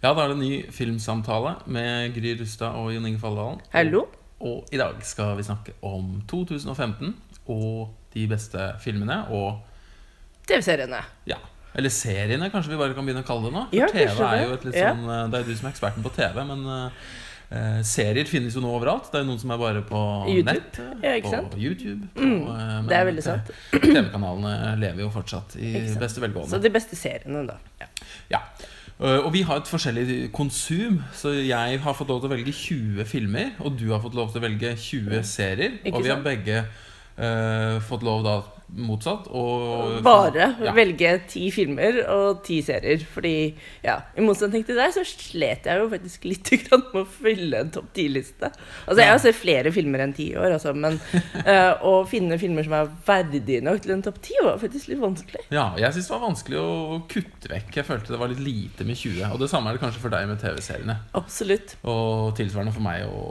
Ja, da er det en ny filmsamtale med Gry Rustad og Jon Inge Falldalen. Hallo. Og i dag skal vi snakke om 2015 og de beste filmene og TV-seriene. ja, eller seriene, kanskje vi bare kan begynne å kalle det nå. For Ja, TV er jo et litt sånn eh, Det er du som er eksperten på TV, men uh, serier finnes jo nå overalt. Det er jo noen som er bare på YouTube. nett, Ja, ikke på sant? YouTube. På, Mm, eh, det er veldig sant. TV-kanalene lever jo fortsatt i beste velgående. Så de beste seriene, da. Ja. Ja. Øh, Og vi har et forskjellig konsum, så jeg har fått lov til å velge 20 filmer, og du har fått lov til å velge 20 serier. Og vi har begge uh, fått lov da motsatt. Og Bare ja. velge ti filmer og ti serier. Fordi, ja, i motsetning til deg, så slet jeg jo faktisk litt grann med å fylle en topp ti-liste. Altså, jeg har sett flere filmer enn ti år, altså, men uh, å finne filmer som er verdige nok til en topp ti, var faktisk litt vanskelig. Ja, jeg syns det var vanskelig å kutte vekk. Jeg følte det var litt lite med 20. Og det samme er det kanskje for deg med TV-seriene. Absolutt. Og tilsvarende for meg å,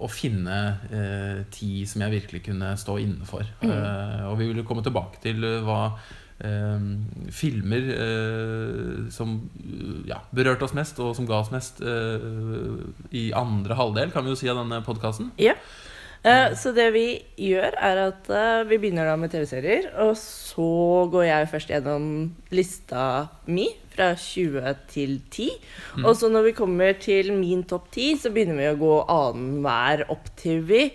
å finne eh, ti som jeg virkelig kunne stå innenfor. Mm. Uh, og vi ville jo komme tilbake til eh, hva eh, filmer eh, som ja, berørte oss mest, og som ga oss mest eh, i andre halvdel, kan vi jo si, av denne podkasten. Ja. Eh, så det vi gjør, er at vi begynner da med TV-serier. Og så går jeg først gjennom lista mi fra 20 til 10. Og så når vi kommer til min topp 10, så begynner vi å gå annenhver opp til vi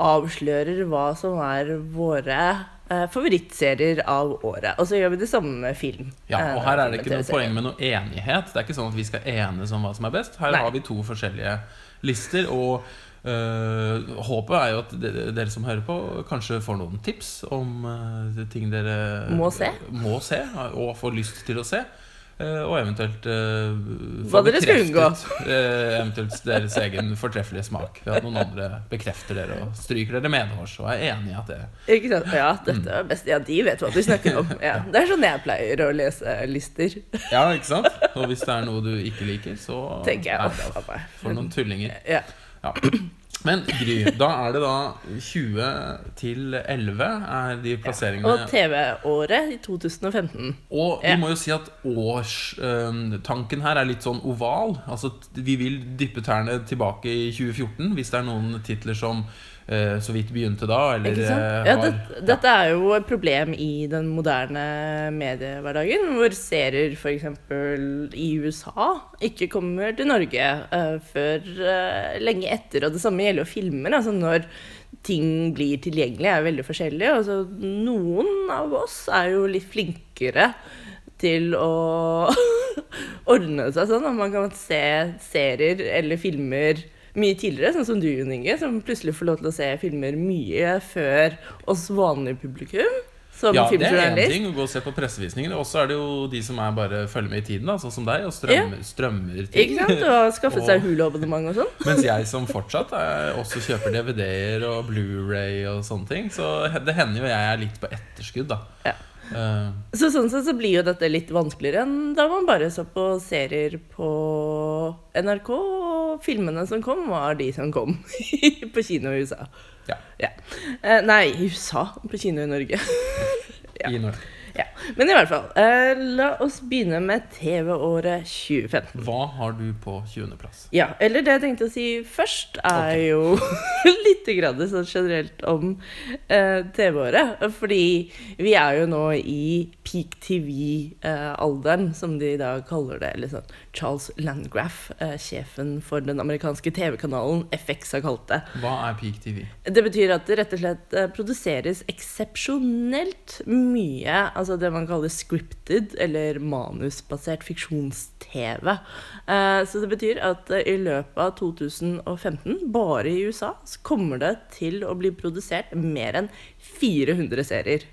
avslører hva som er våre favorittserier av året. Og så gjør vi det samme med film. Ja, eh, og her er det ikke noe poeng med noe enighet. Det er ikke sånn at vi skal enes om hva som er best. Her Nei. har vi to forskjellige lister. Og øh, håpet er jo at dere som hører på, kanskje får noen tips om ting dere Må se. må se og får lyst til å se. Øh, og eventuelt øh, Hva dere skal unngå. øh, eventuelt deres egen fortreffelige smak. Ved at noen andre bekrefter dere og stryker dere medhårs og er enig i at det Ikke sant? Ja, dette er best. Ja, de vet hva du snakker om. Ja, det er sånn jeg pleier å lese lister. Ja, ikke sant? Og hvis det er noe du ikke liker, så Tenker jeg. er det for noen tullinger. Ja. Ja. Men Gry, da er det da 20 til 11 er de plasseringene. Ja, Og TV-året i 2015. Og vi må jo si at årstanken her er litt sånn oval. Altså Vi vil dyppe tærne tilbake i 2014 hvis det er noen titler som eh, så vidt begynte da, eller eh, Ja, har- det, dette er jo et problem i den moderne mediehverdagen, hvor serier f.eks. i USA ikke kommer til Norge uh, før uh, lenge etter. Og det samme gjelder jo filmer. Altså når ting blir tilgjengelig, er veldig forskjellig. Altså, noen av oss er jo litt flinkere til å ordne seg sånn at man kan se serier eller filmer mye tidligere, sånn som du, Jon Inge, som plutselig får lov til å se filmer mye før oss vanlige publikum. Som ja, det er én ting å gå og se på pressevisninger. Og så er det jo de som er bare følger med i tiden, da, sånn som deg, og strømmer, strømmer ting. Ikke sant? Og skaffet seg Hulu-abonnement og sånn. Mens jeg som fortsatt er, også kjøper DVD-er og Blu-ray og sånne ting. Så det hender jo jeg er litt på etterskudd, da. Ja. Eh, Så sånn sett så blir jo dette litt vanskeligere enn da man bare så på serier på NRK, og filmene som kom, var de som kom på kino i USA. ja, Eh, nei, i USA. På kino i Norge. Ja. i Norge. Ja. Men i hvert fall, eh, la oss begynne med TV-året 2015. Hva har du på 20.-plass? Ja, eller det jeg tenkte å si først, er okay. jo litt grann sånn generelt om eh, TV-året. Fordi vi er jo nå i peak TV-alderen, som de da kaller det. Eller sånn Charles Landgraf, eh, sjefen for den amerikanske TV-kanalen FX, har kalt det. Hva er Peak TV? Det betyr at det rett og slett eh, produseres eksepsjonelt mye altså det man kaller scripted, eller manusbasert fiksjons-TV. Eh, Så det betyr at i løpet av 2015, bare i USA, så kommer det til å bli produsert mer enn 400 serier.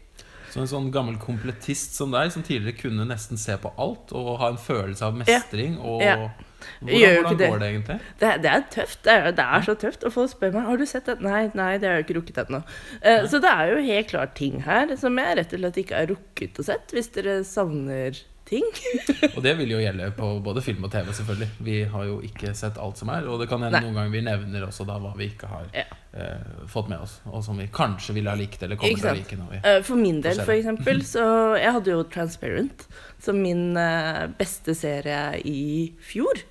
Så en sånn gammel komplettist som deg, som tidligere kunne nesten se på alt og ha en følelse av mestring og Ja. Hvordan, hvordan det. går det egentlig? Det, det er tøft. Det er, det er så tøft. Og folk spør meg har du sett det. Nei, nei, det har jeg ikke rukket ennå. Uh, så det er jo helt klart ting her som jeg rett og slett ikke har rukket å sett, hvis dere savner ting. Og det vil jo gjelde på både film og TV, selvfølgelig. Vi har jo ikke sett alt som er, og det kan hende Nei. noen ganger vi nevner også da hva vi ikke har Ja. eh, fått med oss, og som vi kanskje ville ha likt, eller kommer til å like. Når vi uh, For min del, for eksempel, så Jeg hadde jo Transparent som min uh, beste serie i fjor.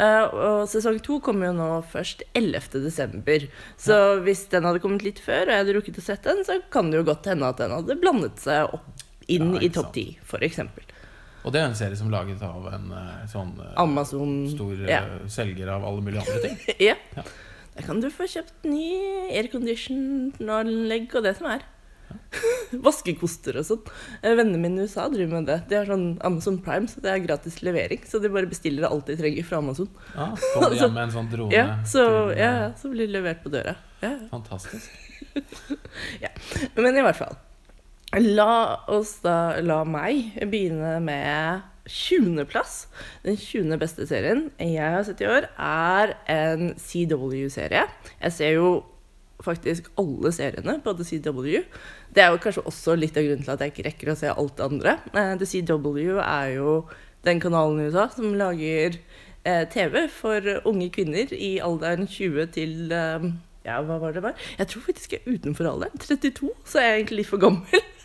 Uh, og sesong to kommer jo nå først 11. desember. Så hvis den hadde kommet litt før, og jeg hadde rukket å sett den, så kan det jo godt hende at den hadde blandet seg opp inn Ja, i topp ti, eksempel. Og det er en serie som er laget av en eh, sånn eh, Amazon stor eh, ja. selger av alle mulige andre ting. ja. Ja. Da kan du få kjøpt ny aircondition-anlegg og det som er. Vaskekoster og sånn. Vennene mine i USA driver med det. De har sånn Amazon Prime, så det er gratis levering. Så de bare bestiller alt de trenger fra Amazon. Ja, Kommer de hjem med en sånn drone Ja, så, til, ja, ja, så blir det levert på døra. Ja, ja. Men i hvert fall. La oss da La meg begynne med 20.-plass. Den 20. beste serien jeg har sett i år, er en CW-serie. Jeg ser jo faktisk alle seriene på The CW. Det er jo kanskje også litt av grunnen til at jeg ikke rekker å se alt det andre. Eh, The CW er jo den kanalen i USA som lager eh, TV for unge kvinner i alderen 20 til eh, ja, hva var det var? Jeg tror faktisk jeg er utenfor alderen. 32, så jeg egentlig litt for gammel.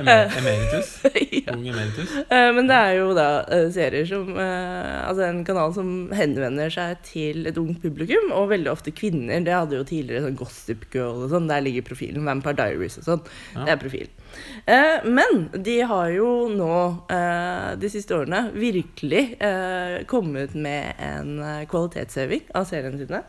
Emer emeritus. ja. Emeritus. Eh, Men det er jo da eh, serier som eh, Altså en kanal som henvender seg til et ungt publikum, og veldig ofte kvinner. Det hadde jo tidligere sånn Gossip Girl og sånn. Der ligger profilen. Vampire Diaries og sånn. Ja. Det er profilen. Men de har jo nå de siste årene virkelig kommet med en kvalitetsheving av seriene sine.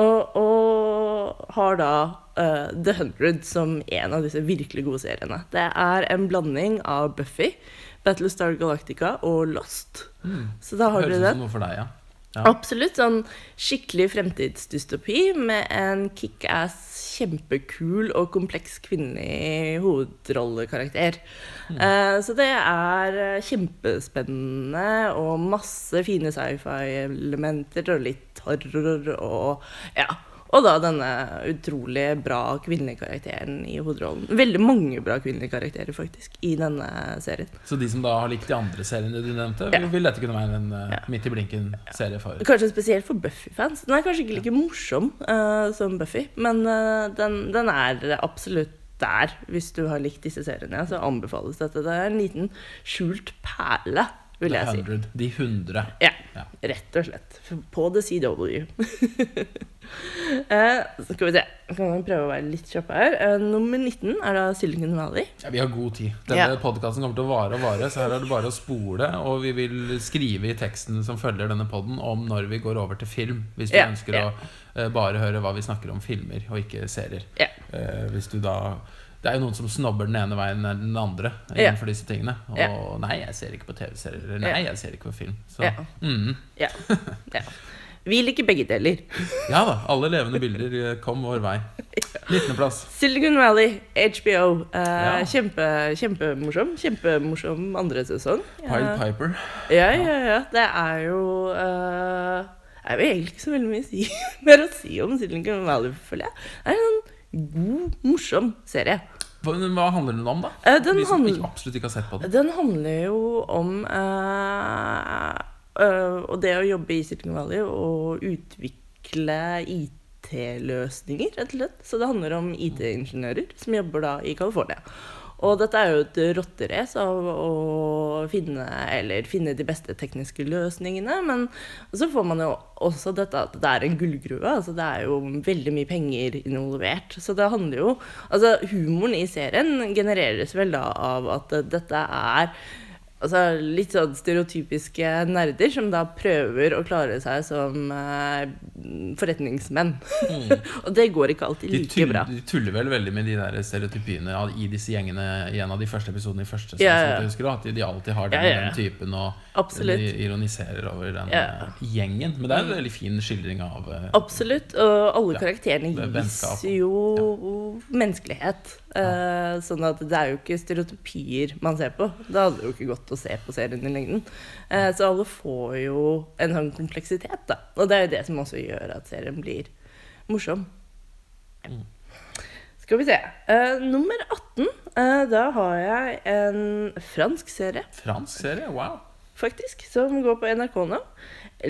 Og, og har da eh, The Hundred som en av disse virkelig gode seriene. Det er en blanding av Buffy, Battlestar Galactica og Lost. Mm. Så da har dere den. deg, ja. Ja. Absolutt. Sånn skikkelig fremtidsdystopi med en kickass, kjempekul og kompleks kvinnelig hovedrollekarakter. Eh, så det er eh, kjempespennende og masse fine sci-fi-elementer og litt horror og ja. Og da denne utrolig bra kvinnelige karakteren i hovedrollen. Veldig mange bra kvinnelige karakterer, faktisk, i denne serien. Så de som da har likt de andre seriene du nevnte, Ja. vil dette kunne være en Ja. midt i blinken-serie for? Kanskje spesielt for Buffy-fans. Den er kanskje ikke like morsom uh, som Buffy, men uh, den, den er absolutt der. Hvis du har likt disse seriene, så anbefales dette. Det er en liten skjult perle, vil jeg si. De 100. Ja, Ja. rett og slett. På The CW. eh, så skal vi se. Kan vi prøve å være litt kjappe her. Eh, nummer 19 er da Silicon Valley. Ja, vi har god tid. Denne Ja. podkasten kommer til å vare og vare, så her er det bare å spole. Og vi vil skrive i teksten som følger denne poden om når vi går over til film. Hvis du Ja, ønsker å eh, bare høre hva vi snakker om filmer, og ikke serier. Ja. Hvis du da Det er jo noen som snobber den ene veien eller den andre Ja. innenfor disse tingene. Og Ja. nei, jeg ser ikke på TV-serier. Eller nei, jeg ser ikke på film. Så Ja. mm. Ja. ja. Vi liker begge deler. ja da. Alle levende bilder eh, kom vår vei. 19.-plass. Silicon Valley, HBO. Eh, kjempe, kjempemorsom. Kjempemorsom andre sesong. Pied Piper. Ja, ja, ja. Det er jo uh, Det er jo egentlig ikke så veldig mye å si, mer å si om Silicon Valley, føler jeg. Det er en god, morsom serie. Hva, handler den om, da? Eh, den som ikke, absolutt ikke har sett på den. Den handler jo om eh, eh, det å jobbe i Silicon Valley og utvikle IT-løsninger, rett og slett. Så det handler om IT-ingeniører som jobber da i California. Og dette er jo et rotterace av å finne, finne de beste tekniske løsningene. Men så får man jo også dette at det er en gullgruve. altså Det er jo veldig mye penger involvert. Så det handler jo Altså, humoren i serien genereres vel da av at dette er Altså litt sånn stereotypiske nerder som da prøver å klare seg som eh, forretningsmenn. og det går ikke alltid De, like tull, bra. de tuller vel veldig med de der stereotypiene i disse gjengene i en av de første episodene i første Ja, ja. Husker At de, de alltid har den, Ja, ja, den typen, og Absolutt. de ironiserer over den eh, gjengen. Men det er en veldig fin skildring av eh, Absolutt. Og alle karakterene er gis jo menneskelighet. Eh, sånn at det er jo ikke stereotypier man ser på. Det hadde jo ikke gått å se på serien i lengden. Eh, så alle får jo en sånn kompleksitet, da. Og det er jo det som også gjør at serien blir morsom. Mm. Skal vi se. Eh, nummer 18. eh, da har jeg en fransk serie fransk serie. Wow. faktisk, som går på NRK nå.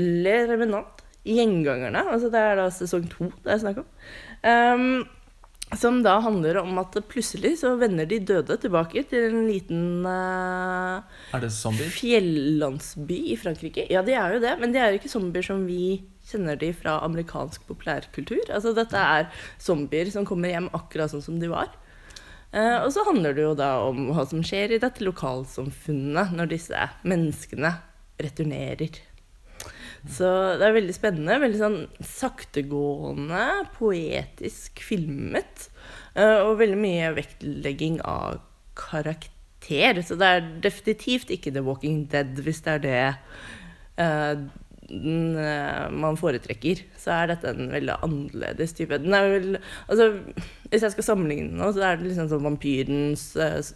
Le Revenant. Gjengangerne. Altså det er da sesong to det er snakk om. Ehm, som da handler om at plutselig så vender de døde tilbake til en liten uh, det zombier? fjellandsby i Frankrike. Ja, de er jo det, men de er jo ikke zombier som vi kjenner de fra amerikansk populærkultur. Altså dette er zombier som kommer hjem akkurat sånn som de var. Uh, og så handler det jo da om hva som skjer i dette lokalsamfunnet når disse menneskene returnerer. Så det er veldig spennende. Veldig sånn saktegående, poetisk filmet. eh, og veldig mye vektlegging av karakter. Så det er definitivt ikke The Walking Dead, hvis det er det eh, eh, man foretrekker. Så er dette en veldig annerledes type. Den er vel, altså, hvis jeg skal sammenligne den nå, så er det liksom sånn vampyrens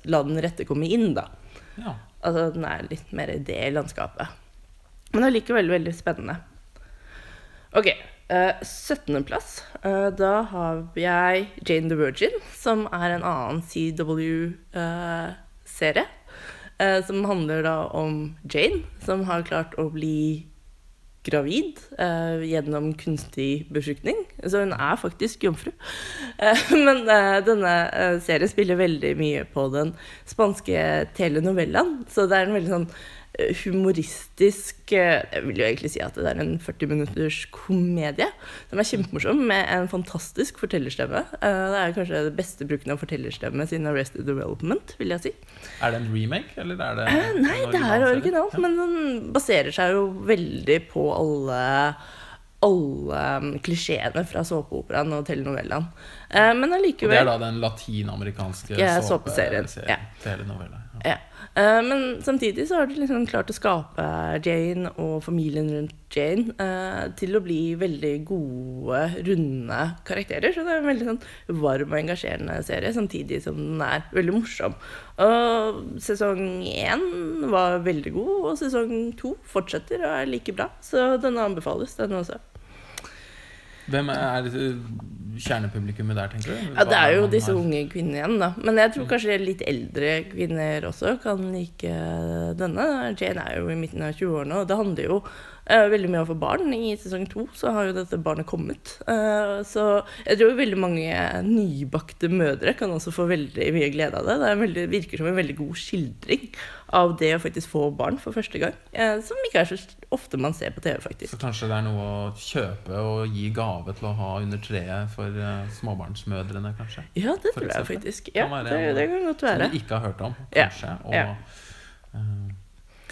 La den rette komme inn, da. Ja. Altså, den er litt mer i det landskapet. Men allikevel veldig spennende. Ok, Uh, 17.-plass. Uh, da har jeg Jane the Virgin, som er en annen CW-serie. Uh, som handler da om Jane, som har klart å bli gravid eh, gjennom kunstig befruktning. Så hun er faktisk jomfru. Eh, men eh, denne eh, serien spiller veldig mye på den spanske telenovellaen. Så det er en veldig sånn eh, humoristisk eh, Jeg vil jo egentlig si at det er en 40 minutters komedie. Som er kjempemorsom, med en fantastisk fortellerstemme. Eh, Det er kanskje det beste bruken av fortellerstemme siden Arrested Development, vil jeg si. Er det en remake, eller er det Eh, Nei, det er originalt, men den baserer seg jo veldig på alle alle um, klisjeene fra såpeoperaen og telenovellaen. Men Og det er da den latinamerikanske Ja, såpeserien, ja. Telenovella. Ja. Ja. Eh, men samtidig så har de liksom klart å skape Jane og familien rundt Jane eh, til å bli veldig gode, runde karakterer. Så det er en veldig sånn varm og engasjerende serie, samtidig som den er veldig morsom. Og sesong én var veldig god, og sesong to fortsetter og er like bra. Så denne anbefales, den også. Hvem er kjernepublikummet der, tenker du? Ja, det er jo disse har- unge kvinnene igjen, da. Men jeg tror kanskje litt eldre kvinner også kan like denne. Jane er jo i midten av 20-årene, og det handler jo eh, veldig mye av å få barn. I sesong to så har jo dette barnet kommet. Eh, så jeg tror veldig mange nybakte mødre kan også få veldig mye glede av det. Det veldig, virker som en veldig god skildring av det å faktisk få barn for første gang. eh, som ikke er så ofte man ser på TV, faktisk. Så kanskje det er noe å kjøpe og gi gave til å ha under treet for eh, småbarnsmødrene, kanskje? Ja, det tror jeg faktisk. Ja, det, det kan godt Som være. du ikke har hørt om, Ja, kanskje. Og, ja.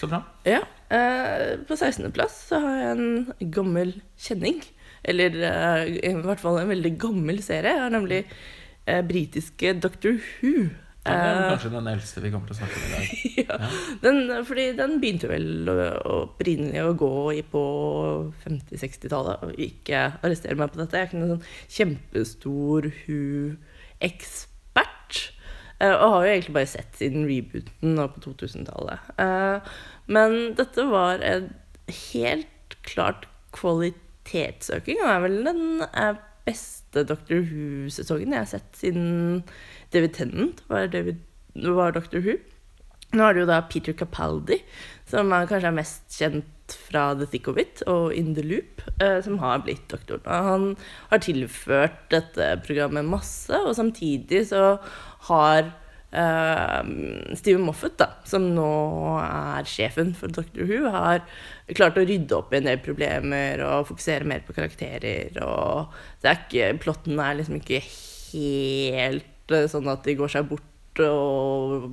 Så bra. Ja. Eh, på 16.-plass så har jeg en gammel kjenning. Eller eh, i hvert fall en veldig gammel serie. Jeg har nemlig eh, britiske Doctor Who. Ja, det er kanskje den eldste vi kommer til å snakke om i dag. ja. Ja. den, fordi den begynte vel opprinnelig å gå i på 50-60-tallet. Og ikke arrester meg på dette. Jeg er ikke noen sånn kjempestor Who-ekspert. Eh, Og har jo egentlig bare sett siden rebooten nå på 2000-tallet. Eh, Men dette var en helt klart kvalitetsøking, og er vel den beste Doctor Who-sesongen jeg har sett siden David Tennant var, David, var Doctor Who. Nå er det jo da Peter Capaldi, som er kanskje er mest kjent fra The Thick of It og In The Loop, eh, som har blitt doktoren. Han har tilført dette programmet masse, og samtidig så har eh, Steven Moffat, da, som nå er sjefen for Doctor Who, har klart å rydde opp i en del problemer og fokusere mer på karakterer. Og det er ikke, plotten er liksom ikke helt eh, sånn at de går seg bort og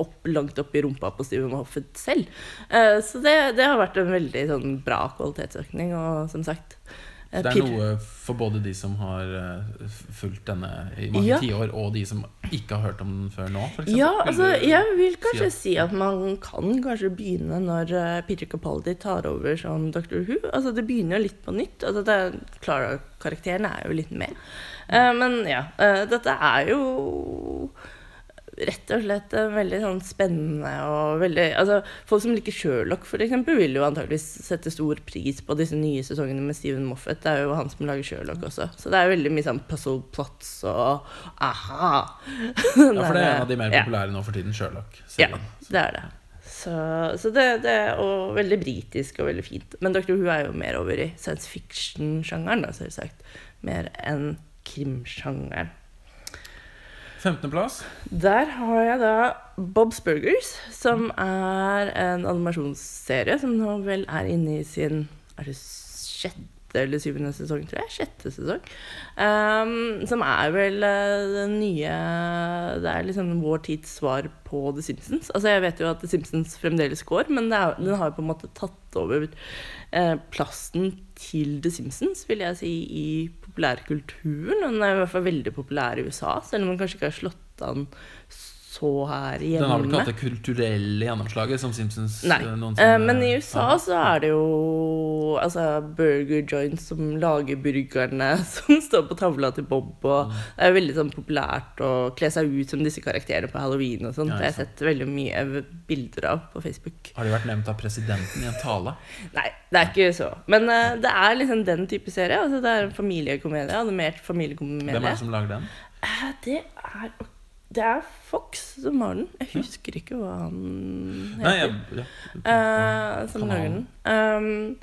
opp, langt opp i rumpa på Steven Moffat selv. Uh, så det, det har vært en veldig sånn, bra kvalitetsøkning. Og som sagt Det er noe for både de som har eh, fulgt denne i mange Ja. tiår, og de som ikke har hørt om den før nå, for eksempel. Ja, altså, jeg vil kanskje at- si at man kan kanskje begynne når eh, Peter Capaldi tar over som Dr. Who. Altså, det begynner jo litt på nytt. Altså, det er, Clara-karakteren er jo litt med. Uh, men ja, uh, dette er jo rett og slett veldig sånn spennende og veldig altså, Folk som liker Sherlock, for eksempel, vil jo antageligvis sette stor pris på disse nye sesongene med Steven Moffat. Det er jo han som lager Sherlock også. Så det er veldig mye sånn puzzle plots og aha. Ja, for det er en av de mer Ja. populære nå for tiden, Sherlock-serien. det er det. Så, så det, det er og veldig britisk og veldig fint. Men Dr. Who er jo mer over i science fiction-sjangeren, da, selvsagt. Mer enn krimsjangeren. 15.-plass. Der har jeg da Bob's Burgers, som er en animasjonsserie som nå vel er inne i sin Er det sjette eller syvende sesong, tror jeg? Sjette sesong. Um, som er vel uh, den nye Det er liksom vår tids svar på The Simpsons. Altså Jeg vet jo at The Simpsons fremdeles går, men er, den har jo på en måte tatt over eh, plassen til The Simpsons, vil jeg si, i populærkulturen. Den er i hvert fall veldig populær i USA, selv om den kanskje ikke har slått an så her hjemme. Den har vel ikke hatt det kulturelle gjennomslaget som Simpsons Nei. eh, Eh, men i USA har. så er det jo altså, burger joints som lager burgerne som står på tavla til Bob. Og Mm. det er veldig sånn populært å kle seg ut som disse karakterene på halloween. og sånt. Ja, det har jeg sett veldig mye bilder av på Facebook. Har de vært nevnt av presidenten i en tale? Nei, det er ikke så. Men eh, det er liksom den type serie. Altså, det er en familiekomedie. Animert familiekomedie. Hvem er det som lager den? Eh, Det er, det er Fox som har den. Jeg husker ikke hva han heter. Nei, jeg, ja. uh, som lager den. Um,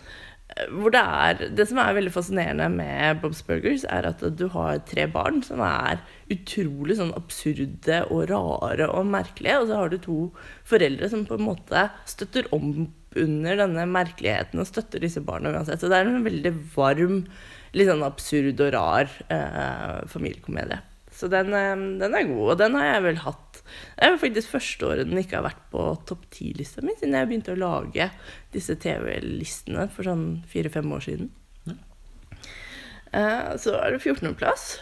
det er Det som er veldig fascinerende med Bob's Burgers, er at du har tre barn som er utrolig sånn absurde og rare og merkelige, og så har du to foreldre som på en måte støtter om under denne merkeligheten og støtter disse barna uansett. Så det er en veldig varm, litt sånn absurd og rar eh, familiekomedie. Så den, eh, den er god, og den har jeg vel hatt Det er faktisk første året den ikke har vært på topp ti-lista mi, siden jeg begynte å lage disse TV-listene for sånn fire-fem år siden. Eh, så er det 14.-plass.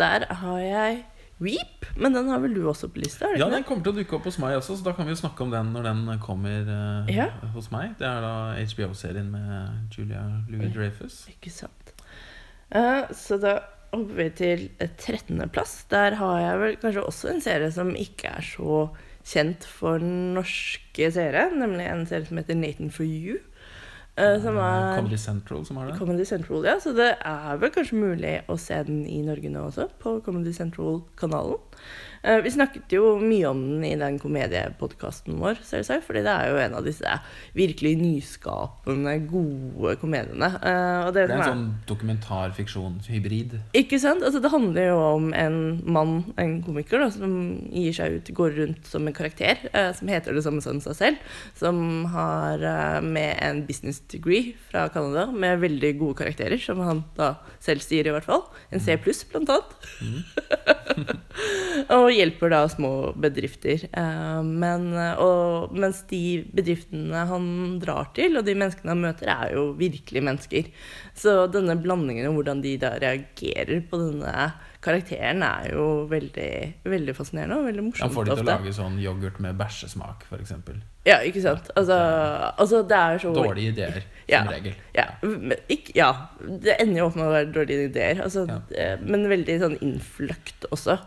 Der har jeg Weep, men den har vel du også på lista? Ja, den kommer til å dukke opp hos meg også, så da kan vi jo snakke om den når den kommer uh, Ja. hos meg. Det er da HBO-serien med Julia Louis-Dreyfus. Ikke sant. Uh, så da hopper vi til et 13.-plass. Der har jeg vel kanskje også en serie som ikke er så kjent for norske seere, nemlig en serie som heter Nathan for you. Uh, som er Comedy Central som har det. Comedy Central, ja. Så det er vel kanskje mulig å se den i Norge nå også, på Comedy Central-kanalen. Eh, vi snakket jo mye om den i den komediepodkasten vår, selvsagt, fordi det er jo en av disse virkelig nyskapende, gode komediene. Eh, det, Det er en er, sånn dokumentarfiksjon-hybrid. Ikke sant? Altså, det handler jo om en mann, en komiker, da, som gir seg ut, går rundt som en karakter, eh, som heter det samme som seg selv, som har med en business degree fra Canada, med veldig gode karakterer, som han da selv sier i hvert fall. En C pluss, blant annet. og hjelper da små bedrifter. Eh, men, og, mens de bedriftene han drar til, og de menneskene han møter, er jo virkelig mennesker. Så denne blandingen og hvordan de da reagerer på denne karakteren, er jo veldig, veldig fascinerende og veldig morsomt. Han får de til å lage sånn yoghurt med bæsjesmak, f.eks. Ja, ikke sant? Altså, altså det er så Dårlige ideer, som Ja. regel. Ja, ikke, ja, det ender jo opp med å være dårlige ideer. Altså, Ja. eh, Men veldig sånn innfløkt også.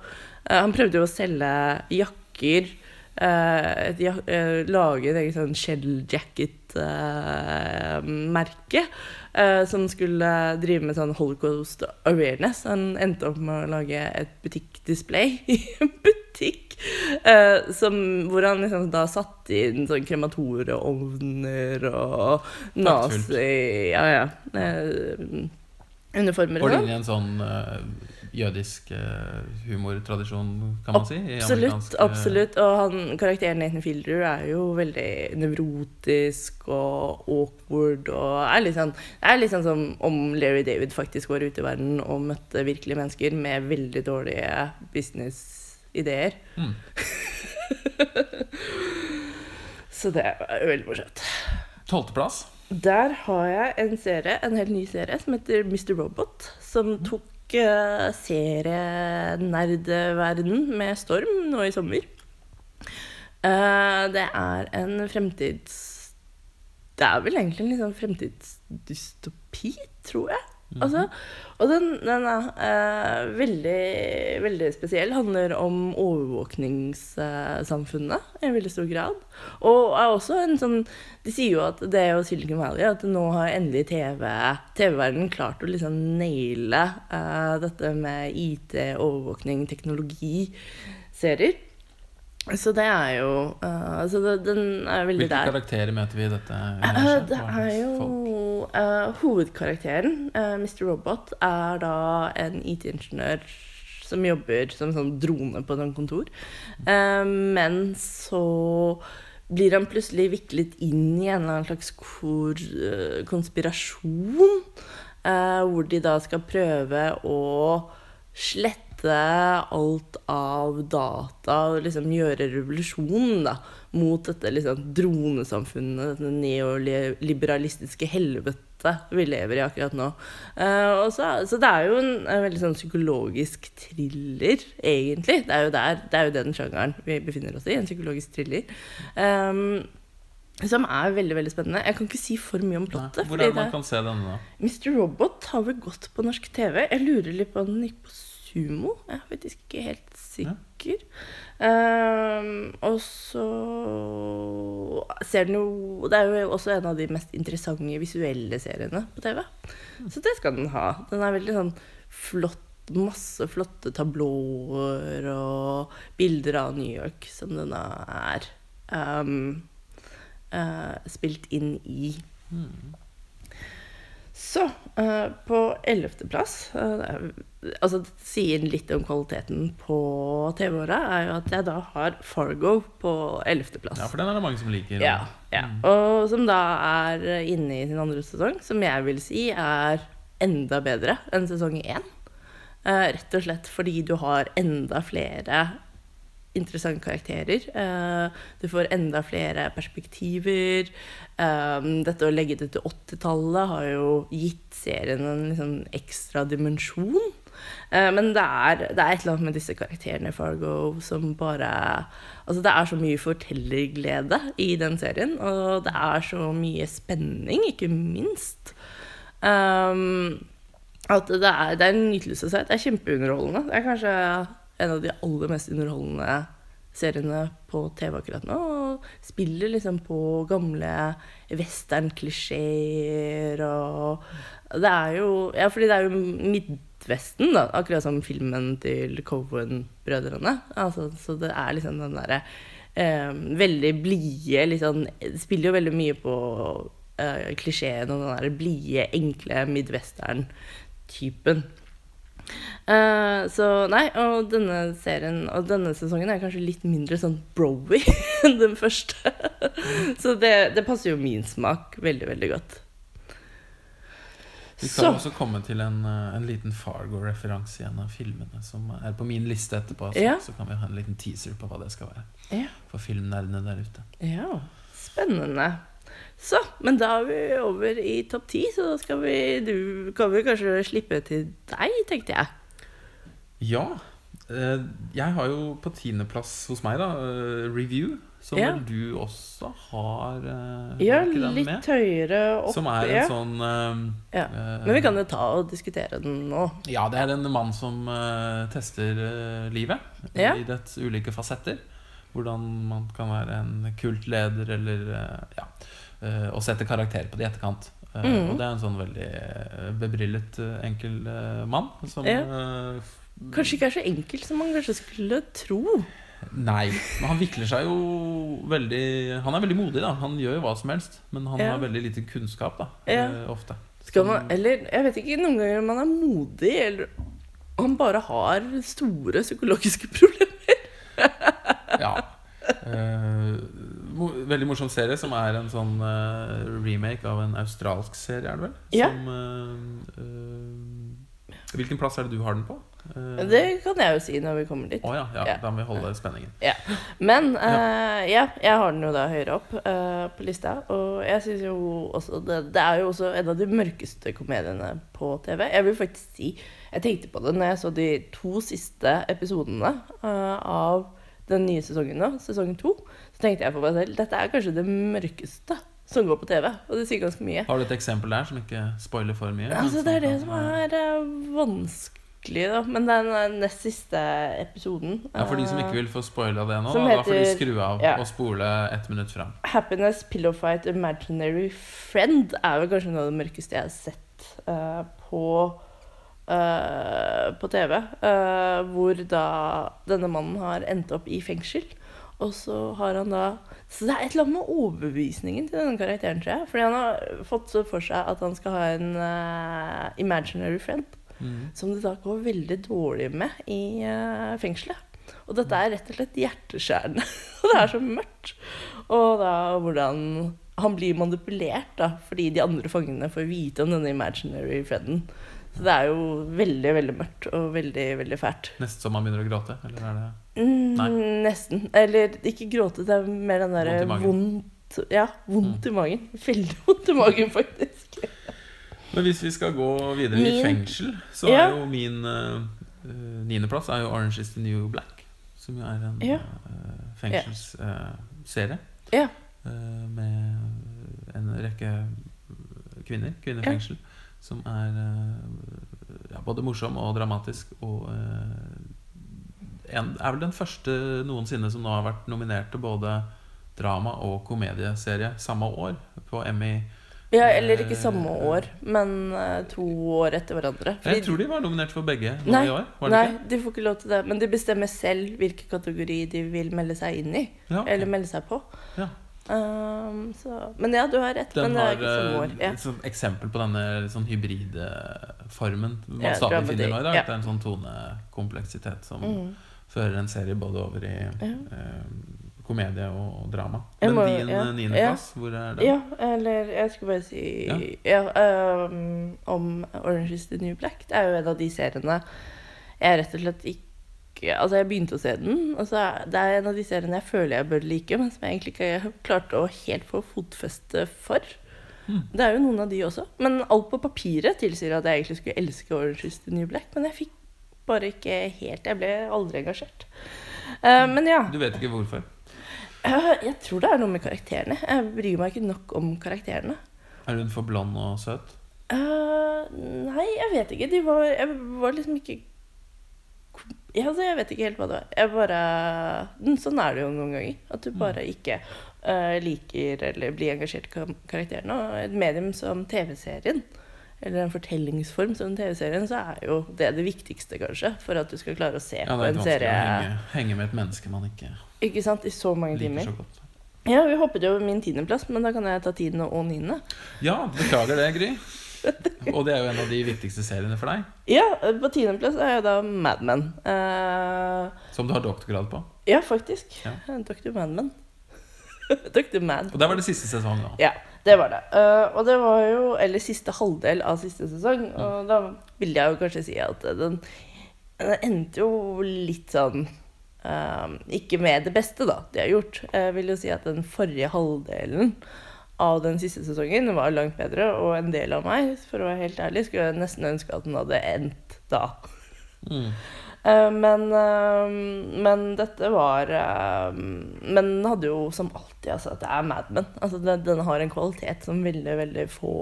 Eh, han prøvde jo å selge jakker. eh, et, ja- eh, lage et eget sånn shell jacket-merke. som skulle drive med sånn holocaust awareness. Han endte opp med å lage et butikkdisplay i en butikk. eh, som, hvor han liksom da satte inn sånn krematorieovner og nazi... Ja, ja. eh, uniformer og sånn. inn i en sånn eh, jødisk eh, humortradisjon, kan man si? i Absolutt. eh, absolutt. Og han, karakteren Nathan Fielder er jo veldig nevrotisk og awkward og er litt sånn, er litt sånn som om Larry David faktisk var ute i verden og møtte virkelige mennesker med veldig dårlige businessideer. Mm. Så det er veldig morsomt. Tolvteplass. Der har jeg en serie, en helt ny serie som heter Mr. Robot. Som tok uh, serienerdverden med storm nå i sommer. Eh, det er en fremtids... Det er vel egentlig en sånn fremtidsdystopi, tror jeg. Altså, og den, den er eh, veldig, veldig spesiell. Handler om overvåkningssamfunnet i veldig stor grad. Og er også en sånn De sier jo at det er jo Silicon Valley, at nå har endelig TV TV-verdenen klart å liksom naile eh, dette med IT, overvåkning, teknologi, serier. Så det er jo uh, Så det, den er veldig Hvilke der. karakterer møter vi i dette Eh, universet? det er jo folk? Eh, Hovedkarakteren, uh, Mr. Robot, er da en IT-ingeniør som jobber som sånn drone på et kontor. Uh, men så blir han plutselig viklet inn i en eller annen slags kor, eh, konspirasjon. eh, hvor de da skal prøve å slette alt av data og liksom gjøre revolusjon da, mot dette liksom dronesamfunnet, dette neoliberalistiske helvete vi lever i akkurat nå. Uh, så, så det er jo en, en veldig sånn psykologisk thriller, egentlig. Det er jo, der, det er jo den sjangeren vi befinner oss i, en psykologisk thriller. Um, som er veldig veldig spennende. Jeg kan ikke si for mye om plottet. Hvor er det man kan se denne, da? Mr. Robot har vel gått på norsk TV. Jeg lurer litt på om den gikk på Sumo. Jeg er faktisk ikke helt sikker. Ehm, og så ser den jo Det er jo også en av de mest interessante visuelle seriene på TV. Så det skal den ha. Den er veldig sånn flott. Masse flotte tablåer og bilder av New York som den er um, uh, spilt inn i. Så uh, på ellevteplass uh, Altså det sier litt om kvaliteten på TV-åra, er jo at jeg da har Fargo på ellevteplass. Ja, for den er det mange som liker. Ja, ja. Og som da er inne i sin andre sesong, som jeg vil si er enda bedre enn sesong én. Uh, rett og slett fordi du har enda flere interessante karakterer. Eh, du får enda flere perspektiver. Eh, dette å legge det til 80-tallet har jo gitt serien en liksom ekstra dimensjon. Eh, men det er, det er et eller annet med disse karakterene i Fargo som bare Altså, det er så mye fortellerglede i den serien, og det er så mye spenning, ikke minst. Um, at det er, det er en nytelse å se. Det er kjempeunderholdende. Det er kanskje en av de aller mest underholdende seriene på TV akkurat nå. Og spiller liksom på gamle western-klisjeer og Det er jo Ja, fordi det er jo Midtvesten, da. Akkurat som filmen til Cohen-brødrene. Altså, så det er liksom den derre eh, veldig blide liksom, Spiller jo veldig mye på eh, klisjeen og den der blide, enkle midwestern-typen. Eh, så nei, og denne serien og denne sesongen er kanskje litt mindre sånn broy enn den første. så det, det passer jo min smak veldig, veldig godt. Vi skal Så. også komme til en, eh, en liten Fargo-referanse i en av filmene som er på min liste etterpå. Så, Ja. så kan vi ha en liten teaser på hva det skal være. Ja. For filmnerdene der ute. Ja, spennende. Så, men da er vi over i topp ti, så da skal vi, du, kan vi kanskje slippe til deg, tenkte jeg. Ja. eh, Jeg har jo på tiendeplass hos meg, da, eh, Review. Som Ja. du også har eh, Ja, litt med? høyere opp. Som er en ja. sånn uh, Ja. Men vi kan jo ta og diskutere den nå. Ja, det er en mann som uh, tester livet i dets ulike fasetter. Hvordan man kan være en kultleder eller ja, og sette karakter på det i etterkant. Eh, Mhm. Og det er en sånn veldig eh, bebrillet, eh, enkel eh, mann som Ja. eh, Kanskje ikke er så enkel som man kanskje skulle tro. Nei, men han vikler seg jo veldig Han er veldig modig, da. Han gjør jo hva som helst. Men han Ja. har veldig lite kunnskap, da. Ja. eh, Ofte. Skal man, eller jeg vet ikke, noen ganger man er modig, eller han bare har store psykologiske problemer. Ja. Eh, mo veldig morsom serie, som er en sånn uh, remake av en australsk serie, er det vel? Ja. Som uh, eh, Hvilken plass er det du har den på? Det kan jeg jo si når vi kommer dit. Oh, ja, ja, Ja. da må vi holde spenningen. Men eh, ja, jeg har den jo da høyere opp på lista. Og jeg syns jo også det, det er jo også en av de mørkeste komediene på TV. Jeg vil faktisk si Jeg tenkte på det når jeg så de to siste episodene av den nye sesongen nå, sesong to. Så tenkte jeg for meg selv dette er kanskje det mørkeste som går på TV. Og det sier ganske mye. Har du et eksempel der som ikke spoiler for mye? Altså, det er det som er eh, vanskelig, da. Men den eh, nest siste episoden Ja, For de som eh, ikke vil få spoila det nå, da, da, da får de skru av ja. og spole ett minutt fram. Happiness, Pillow Fight, Imaginary Friend er vel kanskje noe av det mørkeste jeg har sett uh, på, uh, på TV. uh, hvor da denne mannen har endt opp i fengsel. Og så har han da Så det er et eller annet med overbevisningen til denne karakteren, tror jeg. Fordi han har fått for seg at han skal ha en uh, imaginary friend. Mm. Som det da går veldig dårlig med i uh, fengselet. Og dette er rett og slett hjerteskjærende. og det er så mørkt. Og da hvordan han blir manipulert, da, fordi de andre fangene får vite om denne imaginary frienden. Så det er jo veldig, veldig mørkt og veldig, veldig fælt. Nesten som man begynner å gråte? Eller er det Mm, Nei. nesten. Eller ikke gråte, det er mer den derre Vondt ja, vondt Mm. Ja, i magen. Veldig vondt i magen, faktisk. Men hvis vi skal gå videre i fengsel, så Ja. er jo min uh, niendeplass er jo 'Orange is the New Black'. Som jo er en Ja. uh, fengselsserie Ja. eh, med en rekke kvinner. Kvinnefengsel. Som er eh, ja, både morsom og dramatisk. Og eh, en, er vel den første noensinne som nå har vært nominert til både drama- og komedieserie samme år på Emmy. Ja, eller ikke samme år, men eh, to år etter hverandre. Jeg tror de var nominert for begge nå Nei, i år. Var det Nei, ikke? de får ikke lov til det. Men de bestemmer selv hvilken kategori de vil melde seg inn i. Ja. Eller melde seg på. Ja. Um, så, men ja, du har rett. Den men det har er ikke som år. eh, Ja. et eksempel på denne sånn hybride formen man Ja, stadig finner nå i dag. ja. Det er en sånn tonekompleksitet som Mm. fører en serie både over i Ja. eh, komedie og drama. Jeg Men må- din ja, eh, niendeplass, hvor er den? Ja, eller jeg skulle bare si ja. um, om Orange is the New Black. Det er jo en av de seriene jeg rett og slett ikke Altså, jeg begynte å se den, Altså, det er en av de seriene jeg føler jeg bør like, men som jeg egentlig ikke klarte å helt få fotfeste for. Mm. Det er jo noen av de også. Men alt på papiret tilsier at jeg egentlig skulle elske Orange is the New Black, men jeg fikk bare ikke helt Jeg ble aldri engasjert. Uh, men ja. Du vet ikke hvorfor? Eh, jeg tror det er noe med karakterene. Jeg bryr meg ikke nok om karakterene. Er hun for blond og søt? Uh, nei, jeg vet ikke. De var, jeg var liksom ikke ja, altså, Jeg vet ikke helt hva det var. Jeg bare Mm, Sånn er det jo noen ganger. At du bare ikke uh, liker eller blir engasjert i karakterene. Og et medium som TV-serien, eller en fortellingsform som TV-serien, så er jo det det viktigste, kanskje, for at du skal klare å se Ja, på det er en litt vanskelig serie å henge, henge med et menneske man ikke Ikke sant? I så mange timer. så godt. Ja, vi hoppet jo min tiendeplass, men da kan jeg ta tiende og niende. Ja, beklager det, Gry. Og det er jo en av de viktigste seriene for deg, Ja, på tiendeplass er jo da Mad Men. Uh, som du har doktorgrad på. ja, faktisk. Ja. Dr. Madman. Dr. Man. Og der var det siste sesong da. Ja, det var det. Uh, og det var jo Eller siste halvdel av siste sesong. Og da vil jeg jo kanskje si at den, den endte jo litt sånn uh, Ikke med det beste, da, de har gjort. Jeg vil jo si at den forrige halvdelen av den siste sesongen var langt bedre, og en del av meg, for å være helt ærlig, skulle jeg nesten ønske at den hadde endt da. Mm. Eh, men, eh, men dette var eh, Men den hadde jo som alltid altså, Det er Mad Men. Altså, den, har en kvalitet som veldig, veldig få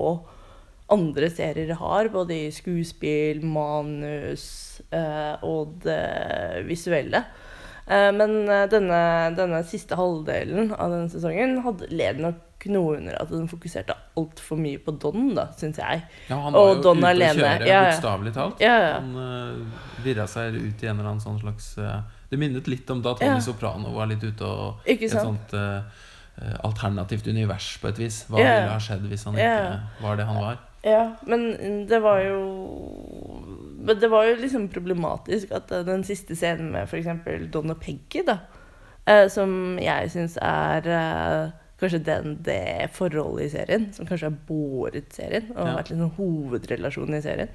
andre serier har. Både i skuespill, manus og det visuelle. Eh, men eh, denne, denne siste halvdelen av denne sesongen hadde, led nok noe under at den fokuserte altfor mye på Don, da, syns jeg. Ja, han Og var jo Don ute å kjøre, Ja, ja. bokstavelig talt. Ja. Han uh, virra seg ut i en eller annen sånn slags uh, Det minnet litt om da Tony. Soprano var litt ute og Ikke et sånt eh, eh, alternativt univers på et vis. Hva ville ha skjedd hvis han ikke var det han var? Ja, men det var jo Men det var jo liksom problematisk at eh, den siste scenen med f.eks. Og Peggy, da, eh, som jeg syns er eh, kanskje den, det forholdet i serien som kanskje har båret serien, og Ja. vært liksom hovedrelasjonen i serien,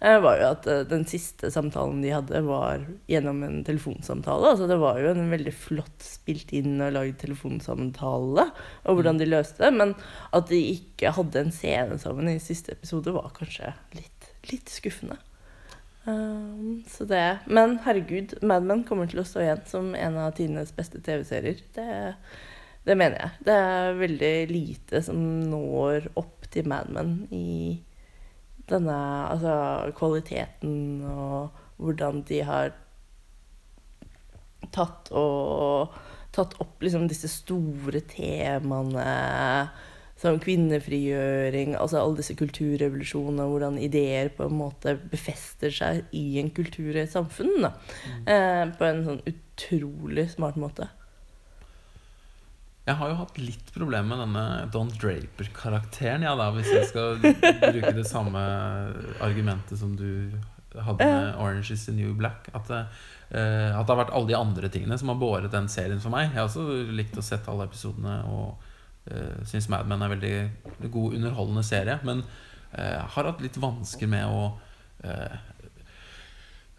var jo at den siste samtalen de hadde, var gjennom en telefonsamtale. Altså det var jo en veldig flott spilt inn og lagd telefonsamtale, og hvordan de løste det. Men at de ikke hadde en scene sammen i siste episode, var kanskje litt, litt skuffende. Um, så det Men herregud, Mad Men kommer til å stå igjen som en av tidenes beste TV-serier. Det, det mener jeg. Det er veldig lite som når opp til Mad Men i denne Altså kvaliteten og hvordan de har tatt og tatt opp liksom disse store temaene som kvinnefrigjøring, altså alle disse kulturrevolusjonene, hvordan ideer på en måte befester seg i en kultur i et samfunn. Da. Eh, på en sånn utrolig smart måte. Jeg har jo hatt litt problemer med denne Don Draper-karakteren, ja da, hvis jeg skal bruke det samme argumentet som du hadde med Orange is the New Black. At eh, at det har vært alle de andre tingene som har båret den serien for meg. Jeg har også likt å sette alle episodene og uh, syns Mad Men er veldig god, underholdende serie. Men uh, har hatt litt vansker med å uh,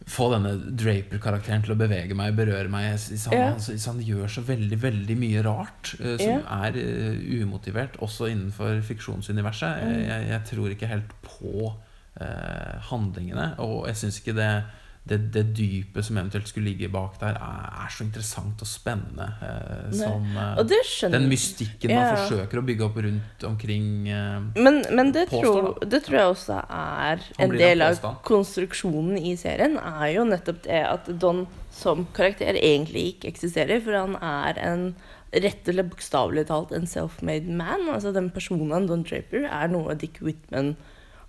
få denne Draper-karakteren til å bevege meg, berøre meg. Han, yeah. altså, han gjør så veldig veldig mye rart uh, som er uh, umotivert, også innenfor fiksjonsuniverset. Mm. Jeg, jeg tror ikke helt på eh, handlingene, og jeg syns ikke det, det, det dypet som eventuelt skulle ligge bak der, er, er så interessant og spennende eh, som eh, Og den mystikken man Ja. forsøker å bygge opp rundt omkring eh, Men, men det, Påstår, tror, det tror jeg også er en del av konstruksjonen i serien. Er jo nettopp det at Don som karakter egentlig ikke eksisterer. For han er en rett eller bokstavelig talt en self-made man. Altså Den personen Don Draper er noe Dick Whitman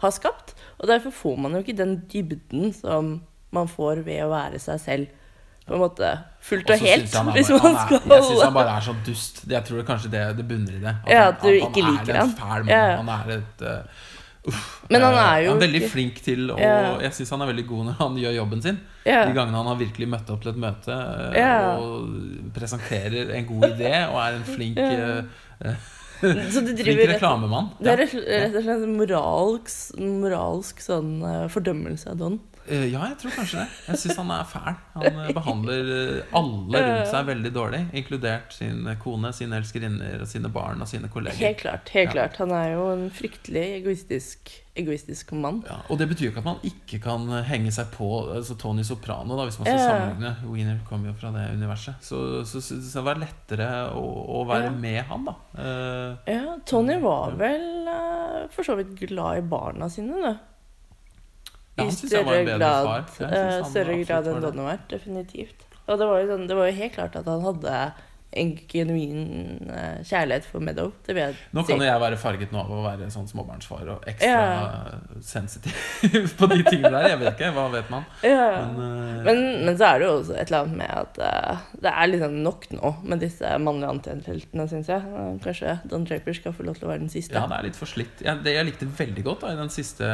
har skapt. Og derfor får man jo ikke den dybden som man får ved å være seg selv. På en måte fullt og helt, han er hvis man han skal Jeg syns han bare er så dust. Jeg tror det kanskje det, det bunner i det. Ja, at du ikke han liker er en han. Ja. Han er et uh, uff. Men han Eh, er jo Han er veldig ikke- flink til å Ja. Jeg syns han er veldig god når han gjør jobben sin. Ja. De gangene han har virkelig møtt opp til et møte eh, Ja. og presenterer en god idé og er en flink, eh, det flink driver reklamemann. Det er rett og slett en moralsk, moralsk sånn eh, fordømmelse av Don. Eh, Ja, jeg tror kanskje det. Jeg syns han er fæl. Han eh, behandler eh, alle rundt seg veldig dårlig, inkludert sin kone, sine elskerinner, sine barn og sine kolleger. Helt klart. helt Ja. klart. Han er jo en fryktelig egoistisk, egoistisk mann. Ja, og det betyr jo ikke at man ikke kan henge seg på altså Tony Soprano, da, hvis man skal sammenligne. Wiener kommer jo fra det universet. Så, så, så, så det var lettere å, å være Ja. med han, da. Ja, Tony var vel for så vidt glad i barna sine, da. Ja, I var større grad, større grad enn det. Don har vært. Definitivt. Og det var, jo sånn, det var jo helt klart at han hadde en genuin eh, kjærlighet for Meadow. Det vil jeg Nå kan jo jeg være farget nå av å være sånn småbarnsfar og ekstra Ja. sensitiv på de tingene der. Jeg vet ikke, hva vet man? Ja. Men, uh, Men, men så er det jo også et eller annet med at uh, det er liksom nok nå med disse mannlige antiheltene, syns jeg. Kanskje Don Draper skal få lov til å være den siste. Ja, det er litt for slitt. Ja, det jeg likte veldig godt da i den siste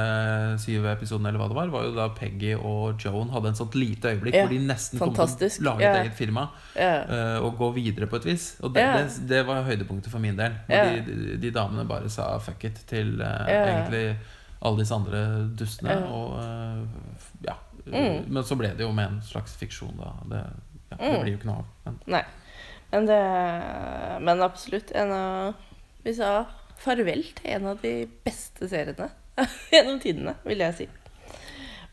syv episoden, eller hva det var, var jo da Peggy og Joan hadde en sånt lite øyeblikk hvor de nesten kom til fantastisk. å lage et eget firma Ja. eh, og gå videre på et vis. Og det, yeah. det, det var høydepunktet for min del. Hvor de, de, de damene bare sa fuck it til uh, egentlig alle disse andre dustene. Ja. Og uh, ja. Mm. Men så ble det jo med en slags fiksjon, da. Det, ja, det Mm. blir jo ikke noe av. Men Nei. Men det Men absolutt en av Vi sa farvel til en av de beste seriene gjennom tidene, vil jeg si.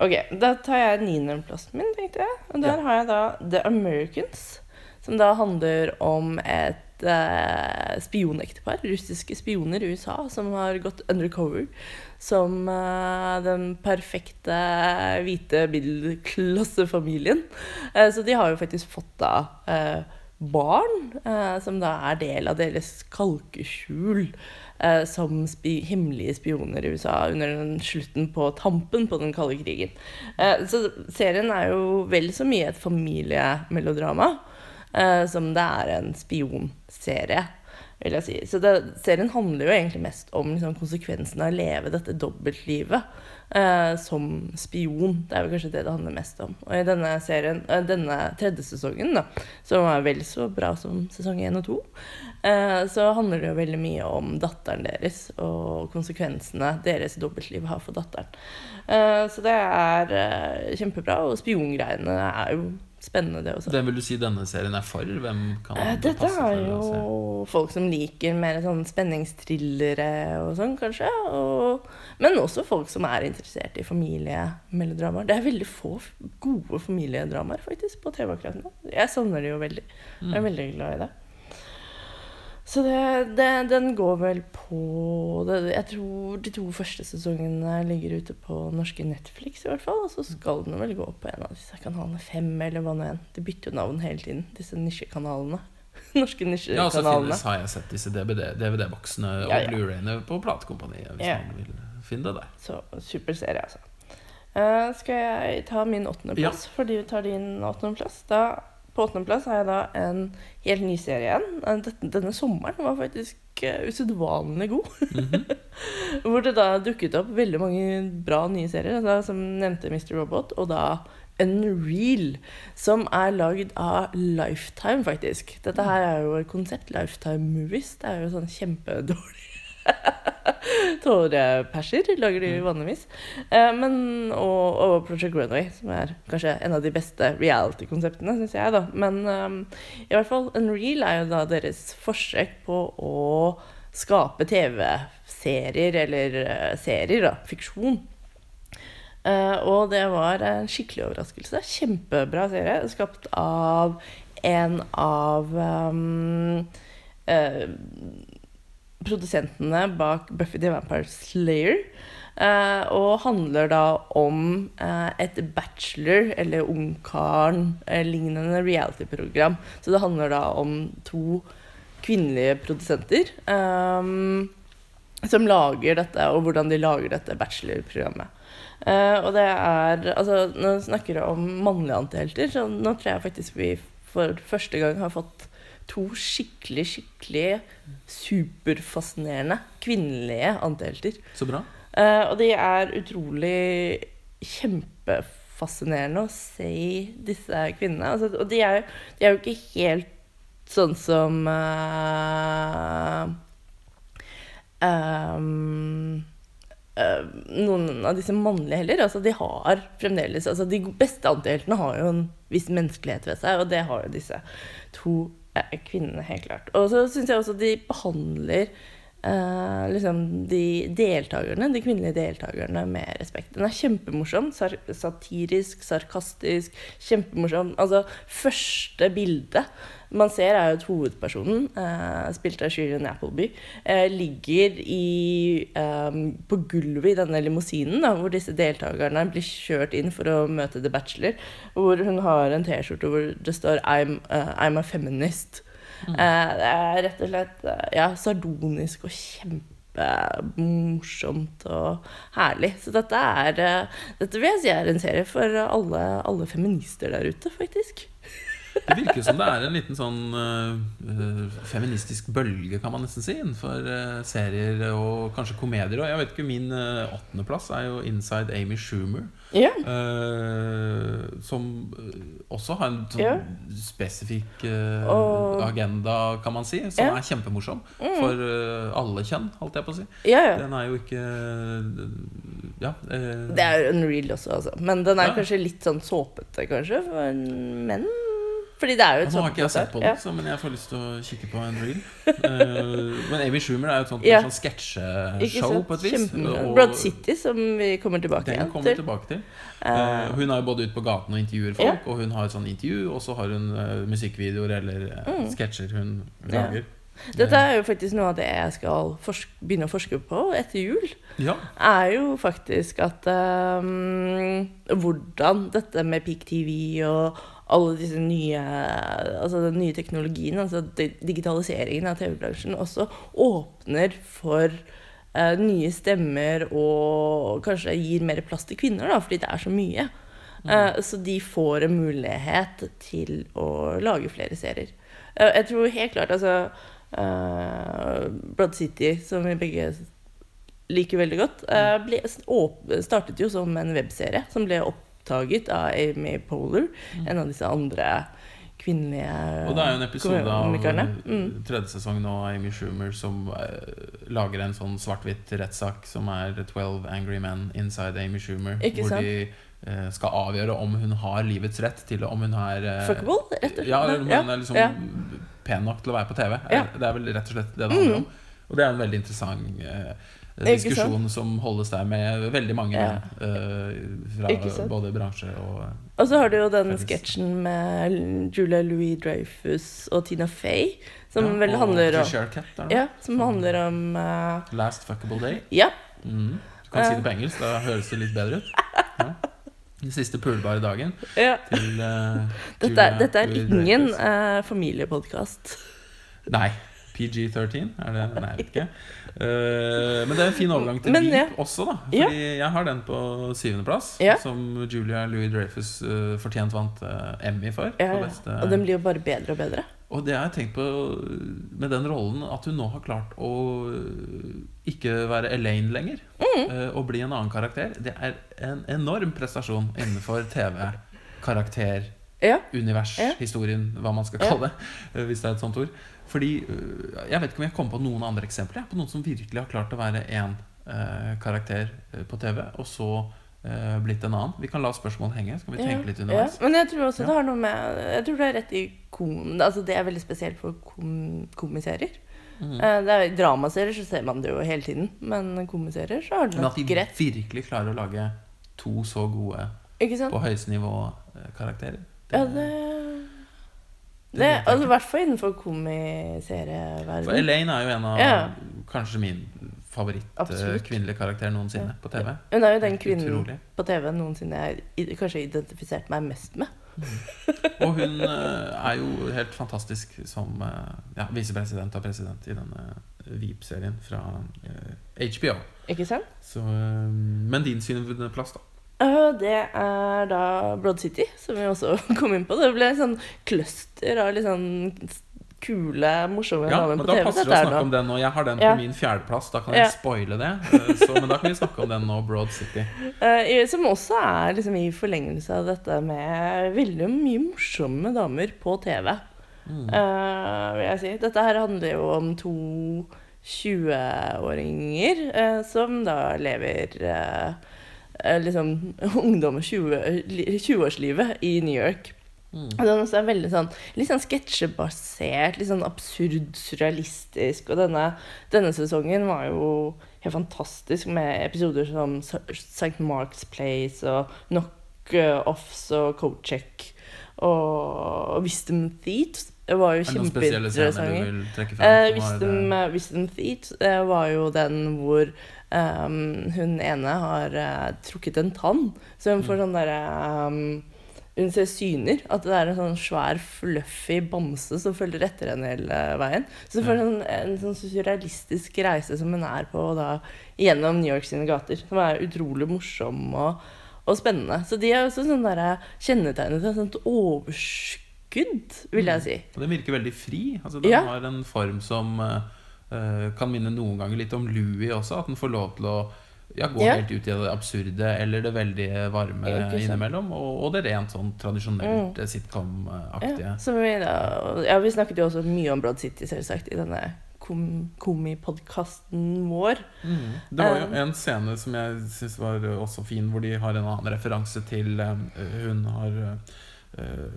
Ok, da tar jeg niendeplassen min, tenkte jeg. Og der Ja. har jeg da The Americans, som da handler om et eh, spionektepar, russiske spioner i USA, som har gått undercover som eh, den perfekte hvite middelklassefamilien. Eh, så de har jo faktisk fått da eh, barn, eh, som da er del av deres kalkeskjul. eh, som spi hemmelige spioner i USA under den slutten på tampen på den kalde krigen. Eh, så serien er jo vel så mye et familiemelodrama som det er en spionserie, vil jeg si. Så det, serien handler jo egentlig mest om liksom, konsekvensene av å leve dette dobbeltlivet eh, som spion. Det er jo kanskje det det handler mest om. Og i denne serien, eh, denne tredje sesongen, da, som er vel så bra som sesong én og to, eh, så handler det jo veldig mye om datteren deres og konsekvensene deres dobbeltliv har for datteren. Eh, så det er eh, kjempebra, og spiongreiene er jo spennende, det også. Hvem vil du si denne serien er for? Hvem kan Eh, det Dette er jo jo folk som liker mer sånn spenningsthrillere og sånn, kanskje. Og, men også folk som er interessert i familiemelodramaer. Det er veldig få gode familiedramaer faktisk på TV akkurat nå. Jeg savner det jo veldig. Jeg er Mm. veldig glad i det. Så det, det, den går vel på det, Jeg tror de to første sesongene ligger ute på norske Netflix, i hvert fall. Og så skal den vel gå på en av disse kanalene. Fem, eller hva nå enn. De bytter jo navn hele tiden, disse nisjekanalene. Norske nisjekanalene. Ja, og så finnes, har jeg sett disse DVD DVD-boksene og Ja, ja. Blu-rayene på platekompaniet, hvis Ja. man vil finne det der. Så super serie, altså. Uh, skal jeg ta min åttendeplass, fordi vi tar din åttendeplass? Da på åttendeplass har jeg da en helt ny serie igjen. Denne, denne sommeren var faktisk eh, usedvanlig god. Mhm. Hvor det da dukket opp veldig mange bra nye serier. Da, som nevnte Mr. Robot, og da Unreal, som er lagd av Lifetime, faktisk. Dette her er jo et konsept. Lifetime Movies. Det er jo sånn kjempedårlig tåreperser, lager de vanligvis. Eh, men, og, og Project Runway, som er kanskje en av de beste reality-konseptene, syns jeg, da. Men um, i hvert fall Unreal er jo da deres forsøk på å skape TV-serier, eller uh, serier, da. Fiksjon. Uh, og det var en skikkelig overraskelse. Kjempebra serie. Skapt av en av um, eh, produsentene bak Buffy the Vampire Slayer. eh, og handler da om eh, et bachelor- eller ungkaren-lignende reality-program. Så det handler da om to kvinnelige produsenter um, som lager dette, og hvordan de lager dette bachelor-programmet. Eh, og det er Altså, vi snakker om mannlige antihelter, så nå tror jeg faktisk vi for første gang har fått to skikkelig, skikkelig superfascinerende kvinnelige antihelter. Så bra. Uh, og de er utrolig kjempefascinerende å se disse kvinnene. Altså, og de er, de er jo ikke helt sånn som uh, um, noen av disse mannlige heller. Altså, de har fremdeles altså, De beste antiheltene har jo en viss menneskelighet ved seg, og det har jo disse to kvinnene, helt klart. Og så syns jeg også de behandler eh, liksom de deltakerne, de kvinnelige deltakerne med respekt. Den er kjempemorsom. Sar satirisk, sarkastisk. Kjempemorsom. Altså, første bilde man ser, er jo at hovedpersonen, eh, spilt av Shireen Appleby, eh, ligger i, eh, på gulvet i denne limousinen, da, hvor disse deltakerne blir kjørt inn for å møte The Bachelor, hvor hun har en T-skjorte hvor det står I'm, uh, I'm a feminist. Eh, det er rett og slett eh, ja, sardonisk og kjempemorsomt og herlig. Så dette er eh, Dette vil jeg si er en serie for alle, alle feminister der ute, faktisk. Det virker som det er en liten sånn eh, feministisk bølge, kan man nesten si, innenfor uh, serier og kanskje komedier. Og jeg vet ikke, min uh, åttendeplass er jo Inside Amy Schumer. Ja. Uh, som også har en sånn Ja. spesifikk Og- agenda, kan man si, som Ja. Mm. er kjempemorsom for eh, alle kjønn, holdt jeg på å si. Den er jo ikke Ja. Det er unreal også, altså. Men den er kanskje litt sånn såpete, kanskje, for menn. Fordi det er jo et Nå har ikke jeg sett på den, Ja. så, men jeg får lyst til å kikke på en reel. Uh, men Amy Schumer er jo et sånt, Ja. sånn sketsjeshow på et vis. Og- Broad City, som vi kommer tilbake Den igjen kommer til. tilbake til. Eh, hun er jo både ute på gaten og intervjuer folk, og hun har et sånt intervju, og så har hun uh, musikkvideoer eller mm. sketsjer hun lager. Ja. Dette er jo faktisk noe av det jeg skal begynne å forske på etter jul. Ja. Er jo faktisk at um, Hvordan dette med Peak TV og alle disse nye Altså den nye teknologien, altså digitaliseringen av TV-bransjen, også åpner for uh, nye stemmer og kanskje gir mer plass til kvinner, da, fordi det er så mye. Eh, så de får en mulighet til å lage flere serier. Uh, jeg tror helt klart altså Blood City, som vi begge liker veldig godt, ble, startet jo som en webserie som ble oppdaget av Amy Poehler, en av disse andre kvinnelige Mm. Og det er jo en episode av Mm. tredje sesong nå av Amy Schumer som uh, lager en sånn svart-hvitt rettssak som er 12 Angry Men Inside Amy Schumer. Ikke hvor sant? de eh, skal avgjøre om hun har livets rett til om hun er eh, Fuckable, rett og slett. Ja, eller om hun er liksom ja. pen nok til å være på TV. Ja. Mm. Det er vel rett og slett det det handler om. Og det er en veldig interessant diskusjon som holdes der med veldig mange Ja. uh, fra både bransje og Og så har du jo den sketsjen med Julia Louis Dreyfus og Tina Fey, som ja, vel handler om Cat? Ja, som handler om uh, Last Fuckable Day. Ja. Mm. Du kan si det på engelsk, da høres det litt bedre ut. Ja. Den siste pulbare dagen ja. til uh, Dette, er- dette er ingen uh, familiepodkast. Nei. PG-13? Er det Nei, jeg vet ikke. Uh, men det er en fin overgang til Men, ja. Også, da. Ja. Fordi jeg har den på syvendeplass. Ja. Som Julia Louis Dreyfus uh, fortjent vant uh, Emmy for. Ja, ja. Og den blir jo bare bedre og bedre. og det har jeg tenkt på med den rollen, at hun nå har klart å ikke være Elaine lenger. Mm. Og bli en annen karakter. Det er en enorm prestasjon innenfor TV. Karakter, Ja. univers, Ja. historien, hva man skal Ja. kalle det. Hvis det er et sånt ord. Fordi øh, Jeg vet ikke om jeg kommer på noen andre eksempler på noen som virkelig har klart å være én karakter øh, på TV, og så eh, blitt en annen. Vi kan la spørsmålet henge. Så kan vi tenke litt underveis. ja. Men jeg tror også Ja. det har noe med Jeg tror det er rett i kom... Altså det er veldig spesielt for kom, komiserier. Mhm. Eh, Det er, I dramaserier så ser man det jo hele tiden, men komiserier så har det Men at de virkelig klarer å lage to så gode på høyeste nivå eh, karakterer. Ja, det det altså, I hvert fall innenfor For. Elaine er jo en av Ja. kanskje min favoritt eh, karakter noensinne Ja. på TV. Hun er jo den kvinnen Utrolig. på TV noensinne jeg kanskje identifiserte meg mest med. Og hun eh, er jo helt fantastisk som eh, ja, visepresident og president i denne Veep-serien fra HBO. Ikke sant? Så, men din syvendeplass, da? Øh, det er da Broad City, som vi også kom inn på. Det ble en sånn cluster av litt sånn kule, morsomme Ja, damer men Da passer det å snakke om den nå. Jeg har den på Ja. min fjerdeplass. Da kan Ja. jeg spoile det. Eh, Så, men da kan vi snakke om den nå, Broad City. Eh, som også er liksom i forlengelse av dette med veldig mye morsomme damer på TV. Mm. eh, vil jeg si. Dette her handler jo om to 20-åringer eh, som da lever eh, eh, liksom ungdom- og 20-årslivet 20-årslivet i New York. Mm. Og den også er veldig sånn litt sånn sketsjebasert, litt sånn absurd, surrealistisk. Og denne, denne sesongen var jo helt fantastisk med episoder som St. Mark's Place og Knock-Offs og Coat-Check og Wisdom Thieves. Det var jo Er kjempeinteressante. Eh, var, Wisdom, eh, eh, Wisdom Feet eh, var jo den hvor um, hun ene har uh, trukket en tann. Så hun Mm. får sånn derre um, Hun ser syner. At det er en sånn svær, fluffy bamse som følger etter henne hele veien. Så du får Ja. sånn, en sånn surrealistisk reise som hun er på da, gjennom New York sine gater. Som er utrolig morsom og, og spennende. Så de er også sånn derre kjennetegnet av et sånt overskudd, vil jeg si. Og den virker veldig fri. Altså, den Ja. har en form som eh, eh, kan minne noen ganger litt om Louis også. At den får lov til å ja, gå Ja. helt ut i det absurde eller det veldig varme innimellom. Og, og det rent sånn tradisjonelt Mm. eh, sitcom-aktige. Ja, så vi, da, ja, vi snakket jo også mye om Broad City, selvsagt, i denne kom, komipodkasten vår. Mm. Det var jo en scene som jeg syns var også fin, hvor de har en annen referanse til Hun har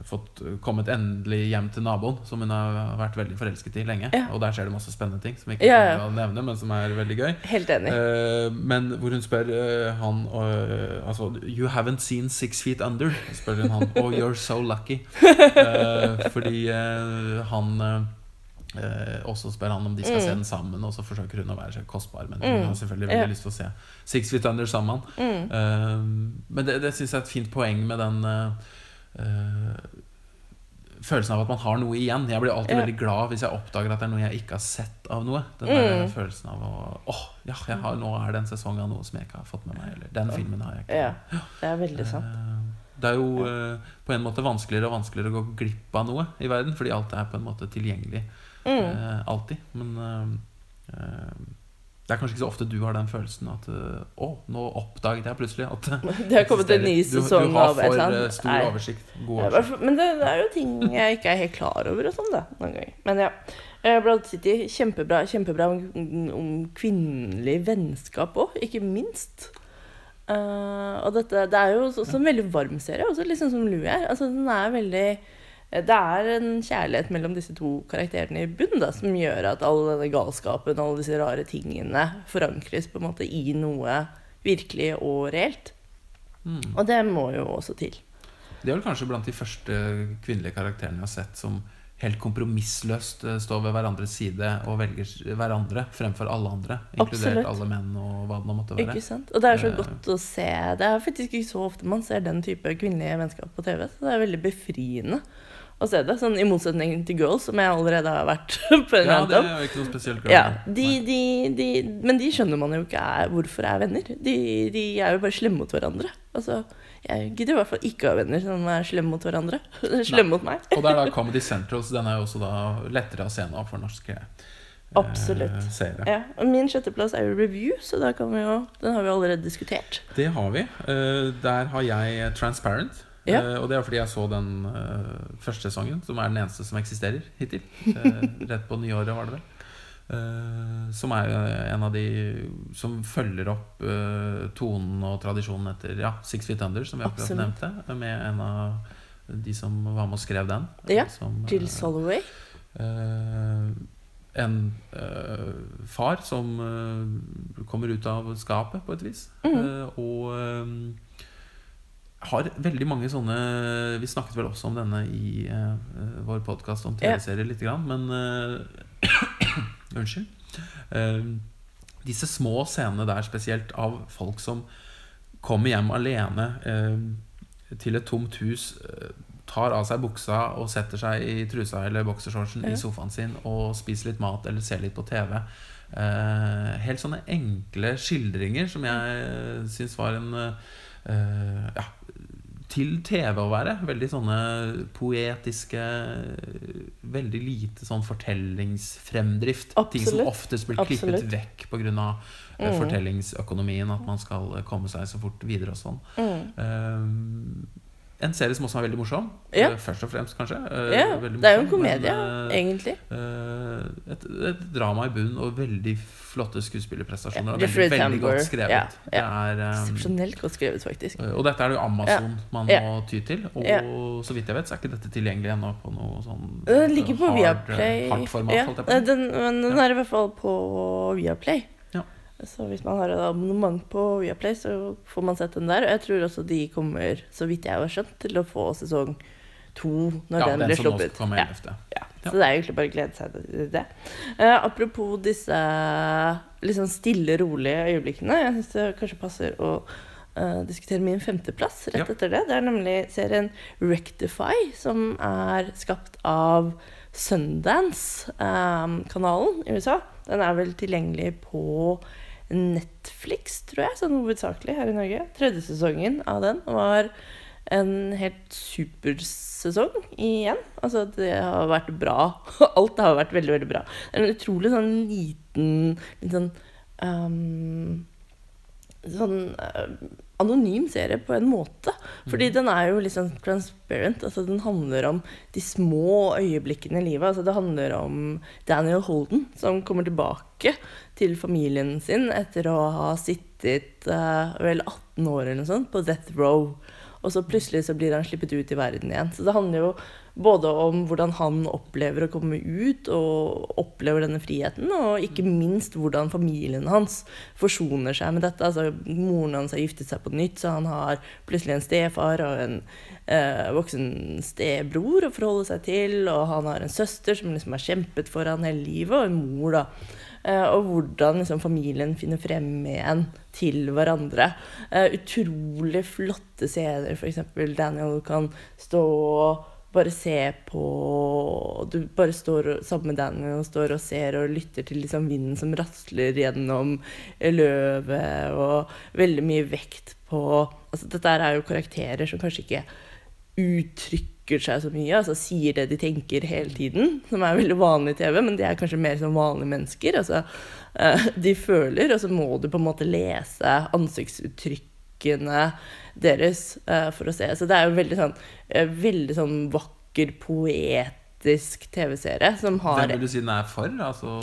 fått kommet endelig hjem til naboen, som hun har vært veldig forelsket i lenge. Ja. Og der skjer det masse spennende ting som jeg ikke Ja, ja. nevne, men som er veldig gøy. Helt enig. Uh, men hvor hun spør uh, han uh, Altså You haven't seen Six Feet Under? spør hun han. Oh, you're so lucky. Eh, fordi eh, han eh, eh, også spør han om de skal Mm. se den sammen, og så forsøker hun å være så kostbar. Men Mm. hun har selvfølgelig veldig Ja. lyst til å se Six Feet Under sammen. Mm. Eh, men det, det syns jeg er et fint poeng med den eh, eh, følelsen av at man har noe igjen. Jeg blir alltid Ja. veldig glad hvis jeg oppdager at det er noe jeg ikke har sett av noe. Den der Mm. følelsen av å Åh, ja, jeg har, nå er det en sesong av noe som jeg ikke har fått med meg. Eller den filmen har jeg ikke. Ja, det er veldig sant. Eh, Det er jo eh, på en måte vanskeligere og vanskeligere å gå glipp av noe i verden, fordi alt er på en måte tilgjengelig Mm. eh, alltid. Men eh, eh, det er kanskje ikke så ofte du har den følelsen at eh, Å, nå oppdaget jeg plutselig at det har kommet en ny sesong av et for Du har for stor Nei. oversikt. God Ja, oversikt. Men det, det er jo ting jeg ikke er helt klar over og sånn, da. Noen ganger. Men ja. Eh, City, kjempebra, kjempebra om, om kvinnelig vennskap òg, ikke minst. Uh, og dette, det er jo også en veldig varm serie, også sånn som Louie er. Altså, den er veldig eh, det er en kjærlighet mellom disse to karakterene i bunn da, som gjør at all denne galskapen alle disse rare tingene forankres på en måte i noe virkelig og reelt. Mm. Og det må jo også til. Det er vel kanskje blant de første kvinnelige karakterene jeg har sett som helt kompromissløst eh, står ved hverandres side og velger hverandre fremfor alle andre. Inkludert Absolutt. alle menn og hva det nå måtte være. Ikke sant? Og det er så Eh. godt å se. Det er faktisk ikke så ofte man ser den type kvinnelige vennskap på TV. Så det er veldig befriende å se det. Sånn I motsetning til Girls, som jeg allerede har vært på en Ja, rant om. ikke noe spesielt Ja, de, de, de, men de skjønner man jo ikke er, hvorfor er venner. De, de er jo bare slemme mot hverandre. Altså, jeg gidder i hvert fall ikke å ha venner som er slemme mot hverandre. slemme mot meg. Og det er da Comedy Central, så den er jo også da lettere å se nå for norske eh, Absolutt. Eh, Ja, og Min sjetteplass er jo review, så da kan vi jo, den har vi allerede diskutert. Det har vi. Uh, der har jeg Transparent. Ja. Uh, og det er fordi jeg så den uh, første sesongen, som er den eneste som eksisterer hittil. Eh, rett på nyåret, var det vel. Som er en av de som følger opp tonen og tradisjonen etter ja, Six Feet Under, som vi akkurat Absolutt. nevnte. Med en av de som var med og skrev den. Ja, som, Jill Soloway. En far som kommer ut av skapet, på et vis. Mm. Og har veldig mange sånne Vi snakket vel også om denne i uh, vår podkast om TV-serier lite grann, men uh, Unnskyld. Uh, disse små scenene der spesielt av folk som kommer hjem alene til et tomt hus, tar av seg buksa og setter seg i trusa eller boksershortsen Ja. i sofaen sin og spiser litt mat eller ser litt på TV. Helt sånne enkle skildringer som jeg uh, syns var en ja, til TV å være. Veldig sånne poetiske Veldig lite sånn fortellingsfremdrift. Ting som oftest blir klippet Absolutt. vekk pga. Mm. fortellingsøkonomien. At man skal eh, komme seg så fort videre og sånn. Mm. Eh, en serie som også er veldig morsom. Ja. Eh, først og fremst, kanskje. Eh, Ja, morsom, det er jo en komedie, men, eh, egentlig. Et, et drama i bunn og veldig flotte skuespillerprestasjoner. Ja, veldig, veldig godt skrevet. Ja, ja. Eksepsjonelt godt skrevet, faktisk. og dette er det jo Amazon man må ty til. Og så vidt jeg vet, så er ikke dette tilgjengelig ennå på noe sånn Den ligger på hard, Viaplay. hardt format. Den, men den er i hvert fall på Viaplay. Så hvis man har et abonnement på Viaplay, så får man sett den der. Og jeg tror også de kommer, så vidt jeg har skjønt, til å få sesong to når ja, den den blir sluppet. Ja. Ja, Ja. Så det er egentlig bare å glede seg til det. Eh, apropos disse sånn stille, rolige øyeblikkene. Jeg syns det kanskje passer å eh, diskutere min femteplass rett etter det. Det er nemlig serien Rectify, som er skapt av Sundance-kanalen i USA. Den er vel tilgjengelig på Netflix, tror jeg, sånn hovedsakelig her i Norge. Tredje sesongen av den var en helt supersesong igjen. Altså, det har vært bra. Alt har vært veldig, veldig bra. Det er en utrolig sånn liten Litt sånn um, Sånn uh, anonym serie på en måte. Fordi den er jo litt sånn transparent. Altså, den handler om de små øyeblikkene i livet. Altså, det handler om Daniel Holden, som kommer tilbake til familien sin etter å ha sittet uh, vel 18 år eller noe sånt på death row. Og så plutselig så blir han slippet ut i verden igjen. Så det handler jo både om hvordan han opplever å komme ut, og opplever denne friheten, og ikke minst hvordan familien hans forsoner seg med dette. Altså, moren hans har giftet seg på nytt, så han har plutselig en stefar og en eh, voksen stebror å forholde seg til, og han har en søster som liksom har kjempet for han hele livet, og en mor, da. Eh, og hvordan liksom, familien finner frem igjen til hverandre. Eh, utrolig flotte scener, f.eks. Daniel kan stå og bare se på Du bare står sammen med Daniel og står og ser og lytter til liksom, vinden som rasler gjennom løvet, og veldig mye vekt på altså, Dette er jo karakterer som kanskje ikke uttrykker seg så mye, altså sier det de tenker hele tiden, som er veldig vanlig i TV, men de er kanskje mer som vanlige mennesker. Altså, eh, de føler, og så må du på en måte lese ansiktsuttrykkene deres eh, for å se. Så det er jo veldig sånn, eh, veldig sånn vakker, poetisk TV-serie som har Hvem vil du si den er for? Altså,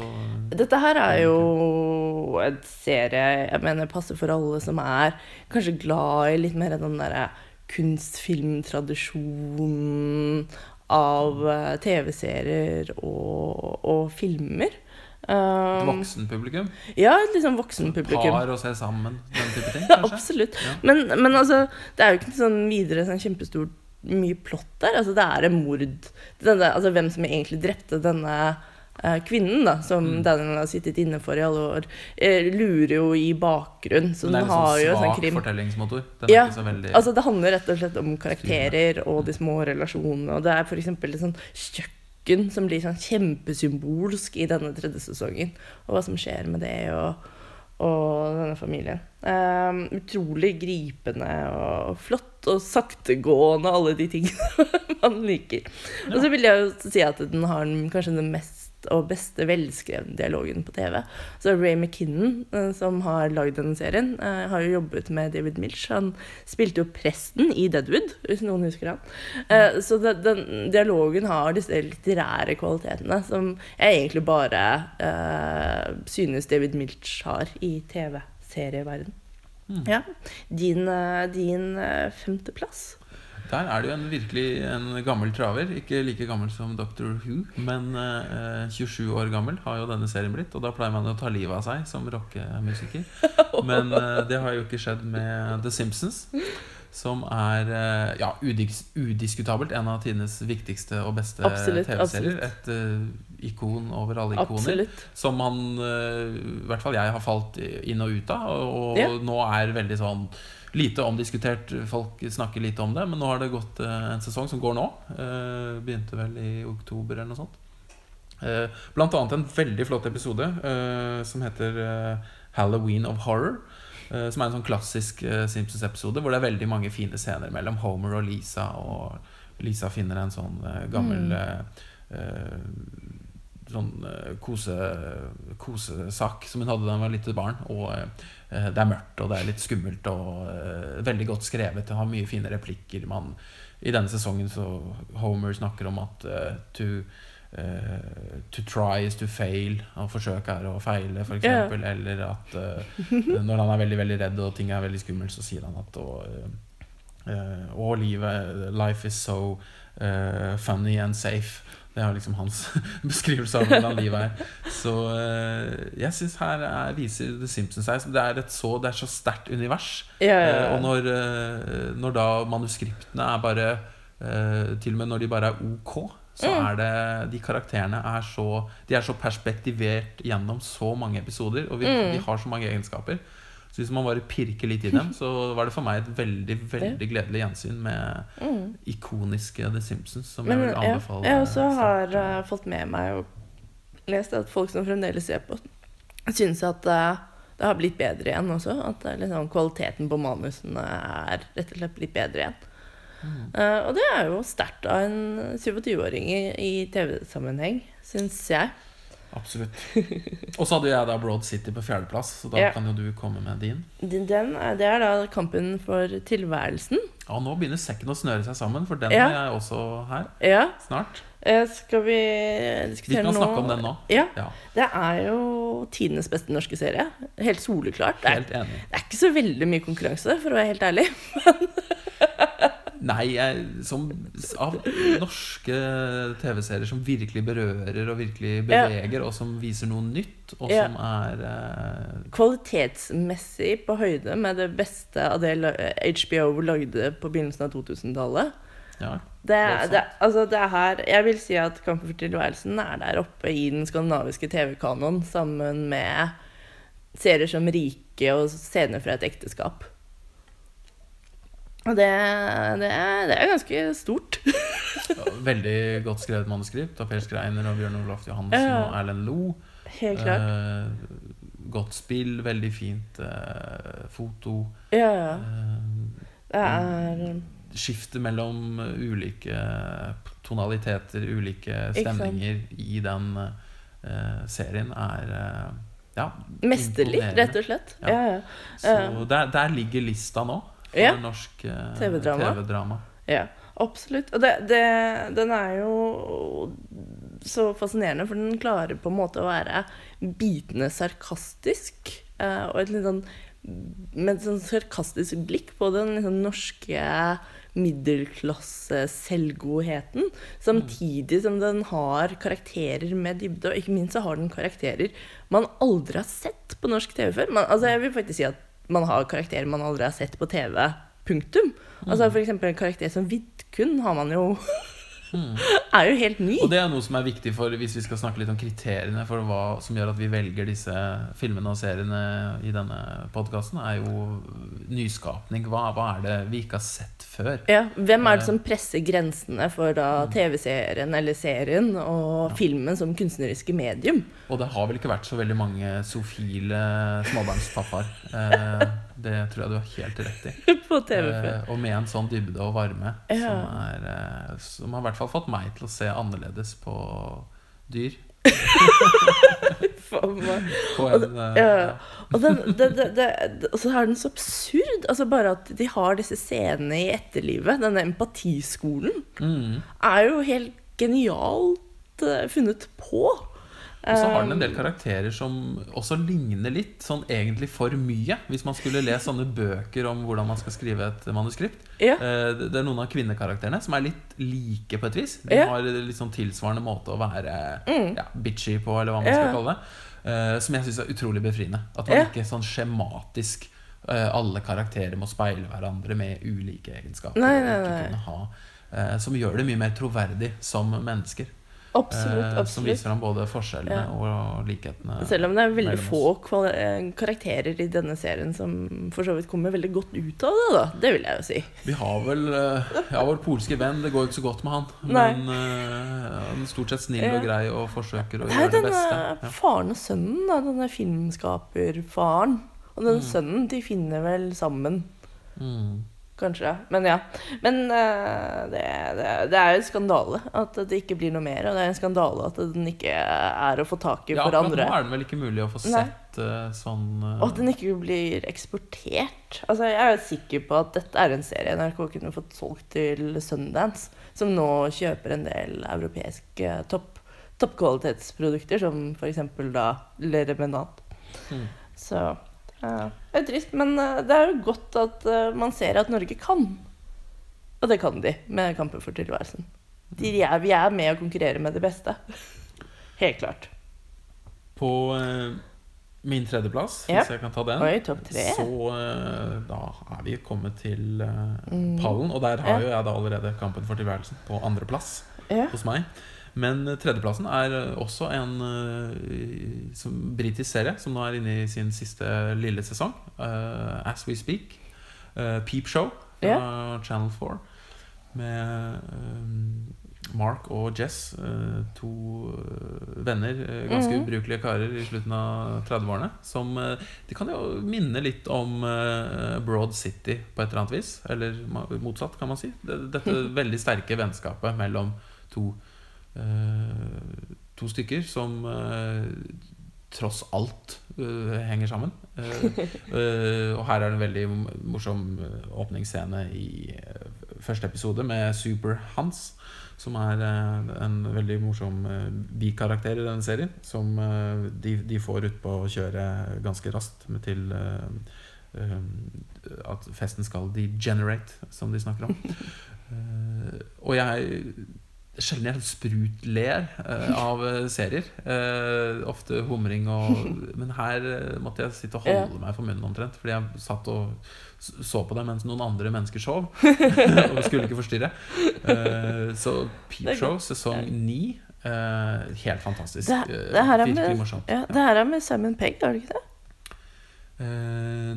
dette her er jo en serie jeg mener passer for alle som er kanskje glad i litt mer den derre kunstfilmtradisjonen av eh, TV-serier og, og filmer. Um, voksenpublikum? ja, et litt sånn voksenpublikum. Par å se sammen? Den type ting, kanskje? Absolutt. Ja. Men, men altså, det er jo ikke sånn videre sånn kjempestort mye plott der. Altså, det er en mord. Denne, altså, hvem som egentlig drepte denne kvinnen, da, som Mm. Daniel har sittet inne for i alle år, eh, lurer jo i bakgrunn. Så den er har en jo sånn krim. fortellingsmotor. Den Ja, veldig Altså, det handler rett og slett om karakterer og de små relasjonene. Og det er f.eks. et sånn kjøkken som blir sånn kjempesymbolsk i denne tredje sesongen. Og hva som skjer med det og, og denne familien. Um, utrolig gripende og flott og saktegående, alle de tingene man liker. Og så vil jeg jo si at den har den, kanskje den mest og beste velskrevne dialogen på TV. Så Ray McKinnon, eh, som har lagd denne serien, eh, har jo jobbet med David Milch. Han spilte jo presten i Deadwood, hvis noen husker han. Eh, Så den dialogen har disse litterære kvalitetene som jeg egentlig bare synes David Milch har i TV-serieverden. Mm. Ja. Din, din femteplass. Der er det jo en virkelig en gammel traver. Ikke like gammel som Doctor Who, men eh, 27 år gammel har jo denne serien blitt. Og da pleier man å ta livet av seg som rockemusiker. Men eh, det har jo ikke skjedd med The Simpsons. Som er eh, ja, udis udiskutabelt en av tidenes viktigste og beste TV-serier. Et eh, ikon over alle ikoner. Absolutt. Som man, eh, i hvert fall jeg, har falt inn og ut av. Og, og Ja. nå er veldig sånn lite omdiskutert. Folk snakker lite om det. Men nå har det gått eh, en sesong som går nå. Eh, begynte vel i oktober eller noe sånt. Eh, blant annet en veldig flott episode som heter Halloween of Horror. som er en sånn klassisk Simpsons-episode hvor det er veldig mange fine scener mellom Homer og Lisa. Og Lisa finner en sånn gammel Mm. Sånn eh, kose, kosesak som hun hadde da hun var lite barn. Og eh, det er mørkt, og det er litt skummelt, og eh, veldig godt skrevet. Det har mye fine replikker. Man, I denne sesongen så Homer snakker om at eh, to, to try is to fail. Å forsøke er å feile, f.eks. Yeah. Eller at når han er veldig veldig redd og ting er veldig skummelt, så sier han at og, og livet Life is so funny and safe. Det er liksom hans beskrivelse av hvordan livet er. Så eh, jeg syns her er, viser The Simpsons seg det er et så, det er så sterkt univers. Ja, ja, Eh, ja. og når, eh, når da manuskriptene er bare eh, Til og med når de bare er ok, så Mm. er det De karakterene er så De er så perspektivert gjennom så mange episoder, og vi, Mm. de har så mange egenskaper. Så hvis man bare pirker litt i dem, så var det for meg et veldig veldig gledelig gjensyn med Mm. ikoniske The Simpsons. Som Men jeg vil ja, anbefale. jeg også har uh, fått med meg og lest at folk som fremdeles ser på, syns at uh, det har blitt bedre igjen også. At er liksom, kvaliteten på manusene er rett og slett blitt bedre igjen. Mm. Og det er jo sterkt av en 27-åring i, i TV-sammenheng, syns jeg. Absolutt. Og så hadde jeg da Broad City på fjerdeplass, så da Ja. kan jo du komme med din. Den, er, det er da kampen for tilværelsen. Ja, nå begynner sekken å snøre seg sammen, for den Ja. er jeg også her Ja, snart. eh, skal vi Vi diskutere kan nå snakke om den nå. Ja, Ja, Det er jo tidenes beste norske serie. Helt soleklart. Det er, helt enig. det er ikke så veldig mye konkurranse, for å være helt ærlig. Nei, jeg, som, av norske TV-serier som virkelig berører og virkelig Ja. beveger, og som viser noe nytt, og Ja. som er eh, Kvalitetsmessig på høyde med det beste av det HBO lagde på begynnelsen av 2000-tallet. Ja. Det, Voldsomt. det, altså det er her Jeg vil si at Kampen for tilværelsen er der oppe i den skandinaviske TV-kanoen sammen med serier som Rike og Scener fra et ekteskap. Og det, det, er, det er ganske stort. Veldig godt skrevet manuskript av Per Skreiner og Bjørn Olof Johansen Ja. og Erlend Lo. Helt klart. Eh, godt spill, veldig fint eh, foto. Ja, ja. Eh, Det er skiftet mellom ulike tonaliteter, ulike stemninger i den eh, serien er eh, ja, mesterlig, rett og slett. Ja. Ja, ja. Så der, der ligger lista nå for Ja. norsk eh, TV-drama. TV-drama. Ja, absolutt. Og det, det, den er jo så fascinerende, for den klarer på en måte å være bitende sarkastisk. eh, og et litt sånn med et sånn sarkastisk blikk på den liksom, norske middelklasse-selvgodheten. Samtidig som den har karakterer med dybde, og ikke minst så har den karakterer man aldri har sett på norsk TV før. Man, altså, jeg vil faktisk si at man har karakterer man aldri har sett på TV. Punktum. Altså For eksempel en karakter som Vidkun har man jo er jo helt ny. Og det er noe som er viktig for hvis vi skal snakke litt om kriteriene for hva som gjør at vi velger disse filmene og seriene i denne podkasten, er jo nyskapning. Hva, hva er det vi ikke har sett før? Ja, hvem er det som presser grensene for da TV-serien eller serien og filmen som kunstneriske medium? Og det har vel ikke vært så veldig mange sofile småbarnspappaer. Eh, det tror jeg du har helt rett i. På TV. Eh, og med en sånn dybde og varme Ja. som, er, eh, som har i hvert fall fått meg til å se annerledes på dyr. Faen meg. På en, og, Ja. ja. Og, den, det, det, det, så er den så absurd. Altså Bare at de har disse scenene i etterlivet, denne empatiskolen, Mm. er jo helt genialt eh, funnet på. Og så har den en del karakterer som også ligner litt, sånn egentlig for mye. Hvis man skulle lest sånne bøker om hvordan man skal skrive et manuskript. Ja. Eh, Det er noen av kvinnekarakterene som er litt like på et vis. De Ja. har litt sånn tilsvarende måte å være ja, bitchy på, eller hva man skal Mm. Kalle det. Eh, Som jeg syns er utrolig befriende. At man ikke sånn skjematisk eh, alle karakterer må speile hverandre med ulike egenskaper. Nei, nei, nei. ha Som gjør det mye mer troverdig som mennesker. Absolutt. Eh, Som viser ham både forskjellene Ja. og likhetene. Selv om det er veldig få eh, karakterer i denne serien som for så vidt kommer veldig godt ut av det, da. Det vil jeg jo si. Vi har vel eh, Ja, vår polske venn, det går jo ikke så godt med han. Nei. Men han er stort sett snill og grei og forsøker å Det gjøre det denne beste. Ja. faren og sønnen, da, denne filmskaperfaren. Og den Mm. sønnen, de finner vel sammen, Mm. Kanskje. Men ja. Men uh, det, det, det er en skandale at det ikke blir noe mer. Og det er en skandale at den ikke er å få tak i Ja, for andre. nå er det vel ikke mulig å få Nei. sett uh, sånn uh... Og at den ikke blir eksportert. Altså, jeg er jo sikker på at dette er en serie NRK kunne fått solgt til Sundance, som nå kjøper en del europeiske topp, toppkvalitetsprodukter, som f.eks. da Le Remenant. Mm. Så ja, det er trist, men eh, det er jo godt at eh, man ser at Norge kan. Og det kan de med Kampen for tilværelsen. De er, vi er med å konkurrere med det beste. Helt klart. På eh, min tredjeplass, Ja. hvis jeg kan ta den, Oi, topp tre. så eh, da er vi kommet til eh, Mm. pallen. Og der har Ja. jo jeg da allerede Kampen for tilværelsen på andreplass Ja. hos meg. Men tredjeplassen er også en uh, som- britisk serie som nå er inne i sin siste lille sesong. Uh, As We Speak. Uh, Peep Show fra Channel 4. Med Mark og Jess, to venner, ganske -hmm. ubrukelige karer i slutten av 30-årene. Som De kan jo minne litt om Broad City på et eller annet vis. Eller motsatt, kan man si. Dette veldig sterke vennskapet mellom to To stykker som eh, tross alt eh, henger sammen. Eh, eh, og her er det en veldig morsom eh, åpningsscene i eh, første episode med Super Hans. Som er eh, en veldig morsom eh, bikarakter i denne serien. Som eh, de, de får ut på å kjøre ganske raskt med til eh, eh, at festen skal degenerate, som de snakker om. Eh, og jeg Sjelden jeg sprutler uh, av eh, serier. Uh, ofte humring og Men her uh, måtte jeg sitte og holde meg for munnen omtrent. Fordi jeg satt og så på det mens noen andre mennesker sov. og skulle ikke forstyrre. Så Peep Show sesong ni. helt fantastisk. Det, det, her er virkelig med, morsomt. ja, det her er med Simon Pegg, er det ikke det?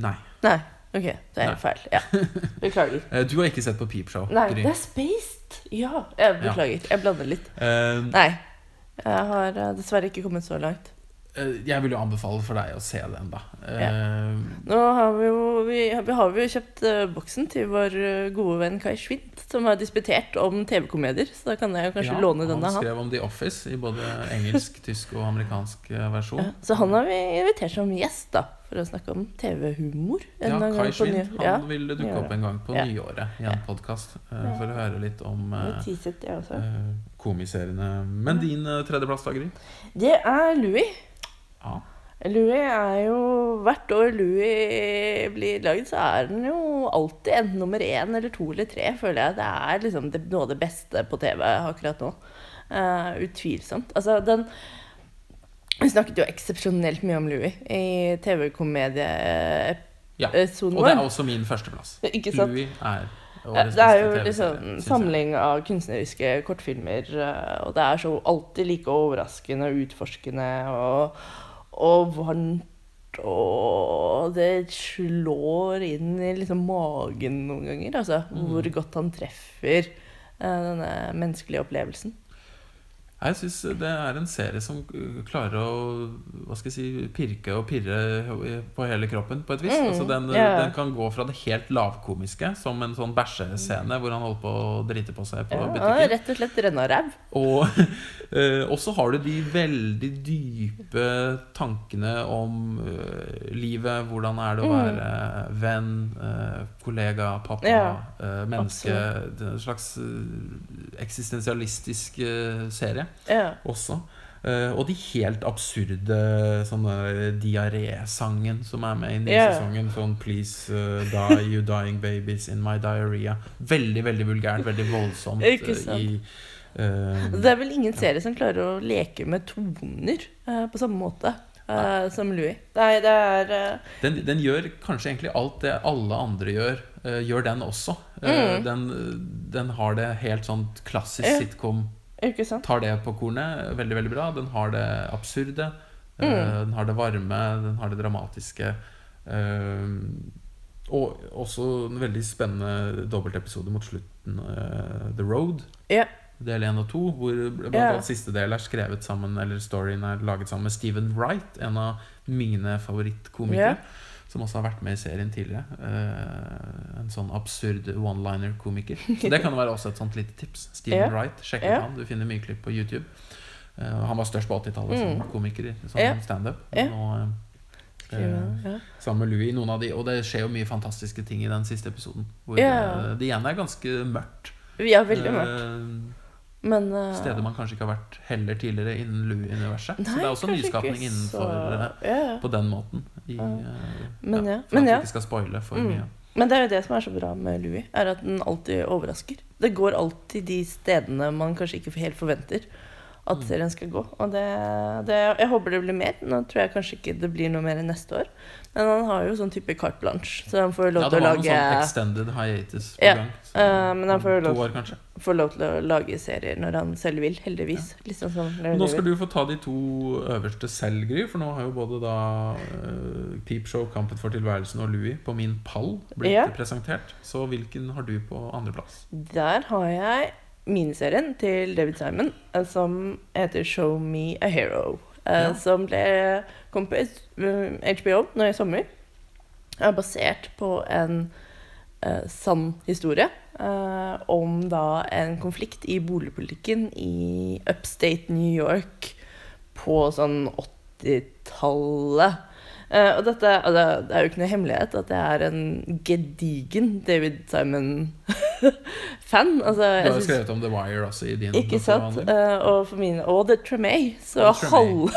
Nei. Nei. Ok, det er helt feil. Ja. Beklager. Du har ikke sett på Peep Show? Nei, det er Spaced! Ja, jeg beklager. Jeg blander litt. Uh, Nei. Jeg har eh, dessverre ikke kommet så langt. Uh, jeg vil jo anbefale for deg å se den, da. Eh, Nå har vi jo, vi, vi har jo kjøpt boksen til vår gode venn Kai Schwint, som har disputert om TV-komedier. Så da kan jeg kanskje ja, låne denne Han han. skrev om The Office i både engelsk, tysk og amerikansk versjon. Ja, så han har vi invitert som gjest, da, for å snakke om TV-humor. Ja, Kai Schwind han Ja, vil dukke opp en gang på Ja. nyåret i en Ja. podkast uh, for å høre litt om eh, eh, komiseriene. Men din uh, tredjeplass, da, Gry? Det er Louis. Ja. Louis er jo Hvert år Louis blir lagd, så er den jo alltid enten nummer én eller to eller tre, føler jeg. Det er liksom det, noe av det beste på TV akkurat nå. Uh, utvilsomt. Altså, den Vi snakket jo eksepsjonelt mye om Louis i TV-komedieepisoden Ja. Og det er også min førsteplass. Ikke sant? Louis er Det er jo liksom en samling av kunstneriske kortfilmer, eh, og det er så alltid like overraskende og utforskende og, og varmt. Og det slår inn i liksom magen noen ganger, altså. Mm. Hvor godt han treffer eh, denne menneskelige opplevelsen. Jeg syns det er en serie som klarer å hva skal jeg si, pirke og pirre på hele kroppen, på et vis. Mm, altså den, yeah. den kan gå fra det helt lavkomiske, som en sånn bæsjescene hvor han holder på å drite på seg på Ja, butikken. er rett og slett rennaræv. Og eh, og så har du de veldig dype tankene om uh, livet. Hvordan er det å Mm. være venn, uh, kollega, pappa, Ja, uh, menneske. En slags eksistensialistisk serie Ja. også. Uh, og de helt absurde sånne diarésangen som er med i nysesongen. Yeah. Sånn 'Please uh, die, you dying babies in my diarrhea'. Veldig, veldig vulgært. Veldig voldsomt. Eh, i uh, Det er vel ingen serie som klarer å leke med toner på samme måte som Louis. Nei, det er den, den gjør kanskje egentlig alt det alle andre gjør, gjør den også. Mm. den, den har det helt sånn klassisk Ja. sitcom. Tar det på kornet veldig, veldig bra. Den har det absurde. eh, Mm. Den har det varme, den har det dramatiske. eh, og også en veldig spennende dobbeltepisode mot slutten. eh, The Road. Yeah. Del 1 og 2, hvor blant yeah. annet siste del er skrevet sammen Eller storyen er laget sammen med Stephen Wright, en av mine favorittkomikere. Ja. Som også har vært med i serien tidligere. Uh, en sånn absurd one-liner-komiker. Så det kan være også et sånt lite tips. Stephen Ja. Wright, sjekk ut Ja. han. Du finner mye klipp på YouTube. Uh, han var størst på 80-tallet Mm. som komiker, som Ja. standup. Ja. Nå, eh, ja. sammen med Louis noen av de Og det skjer jo mye fantastiske ting i den siste episoden. Hvor Ja. det igjen er ganske mørkt. ja, veldig mørkt. Eh, Men uh, Steder man kanskje ikke har vært heller tidligere innen Louis-universet. Så det er også nyskapning innenfor så- eh, ja. på den måten. I, eh, Men ja, ja, For at men vi ja. ikke skal spoile for Mm. mye. Men det er jo det som er så bra med Louis, er at den alltid overrasker. Det går alltid de stedene man kanskje ikke helt forventer at Mm. serien skal gå. Og det, det Jeg håper det blir mer. Nå tror jeg kanskje ikke det blir noe mer neste år. Men han har jo sånn type carte blanche, så han får lov Ja, til det å var noen lage sånn extended hiatus på Ja, gang. Så- eh, men han får lov- år, kanskje. får lov til å lage serier når han selv vil, heldigvis. Litt sånn som Nå skal du få ta de to øverste selv, Gry. For nå har jo både da uh, Peepshow, Kampen for tilværelsen og Louis på min pall blitt Ja. presentert. Så hvilken har du på andreplass? Der har jeg miniserien til David Simon eh, som heter Show Me a Hero. Uh, Ja. Som ble kom på eh, HBO nå i sommer. Er basert på en eh, sann historie eh, om da en konflikt i boligpolitikken i upstate New York på sånn 80-tallet. Eh, og dette, og det, er jo ikke noe hemmelighet at jeg er en gedigen David Simon-fan. Altså, Du har jo skrevet om The Wire også i din ikke sant? Eh, og for mine Og The Tremay. Så halve,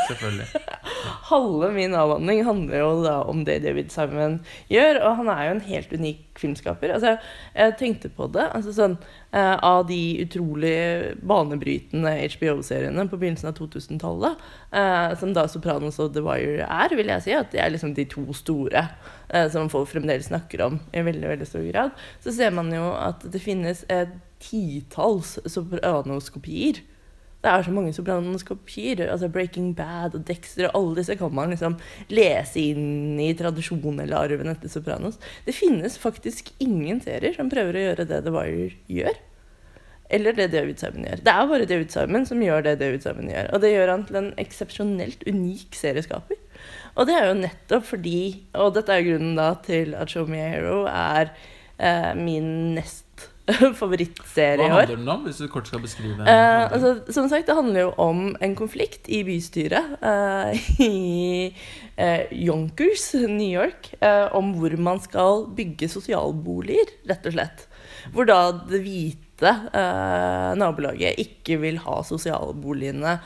halve min avhandling handler jo da om det David Simon gjør. Og han er jo en helt unik filmskaper. Altså, jeg tenkte på det. Altså sånn Uh, Av de utrolig banebrytende HBO-seriene på begynnelsen av 2000-tallet, uh, som da Sopranos og The Wire er, vil jeg si at er liksom de to store eh, som folk fremdeles snakker om i veldig veldig stor grad, så ser man jo at det finnes et titalls Sopranos-kopier. Det er så mange Sopranos-kopier. Altså Breaking Bad og Dexter og alle disse kan man liksom lese inn i tradisjonen eller arven etter Sopranos. Det finnes faktisk ingen serier som prøver å gjøre det The Wire gjør. Eller det David Simon gjør. Det er bare David Simon som gjør det David Simon gjør. Og det gjør han til en eksepsjonelt unik serieskaper. Og det er jo nettopp fordi Og dette er grunnen da til at Show Me Hero er eh, min nest favorittserie i år. Hva handler den om, hvis du kort skal beskrive Eh, altså, som sagt, det handler jo om en konflikt i bystyret eh, i eh, Yonkers, New York, eh, om hvor man skal bygge sosialboliger, rett og slett. Hvor da det hvite eh, nabolaget ikke vil ha sosialboligene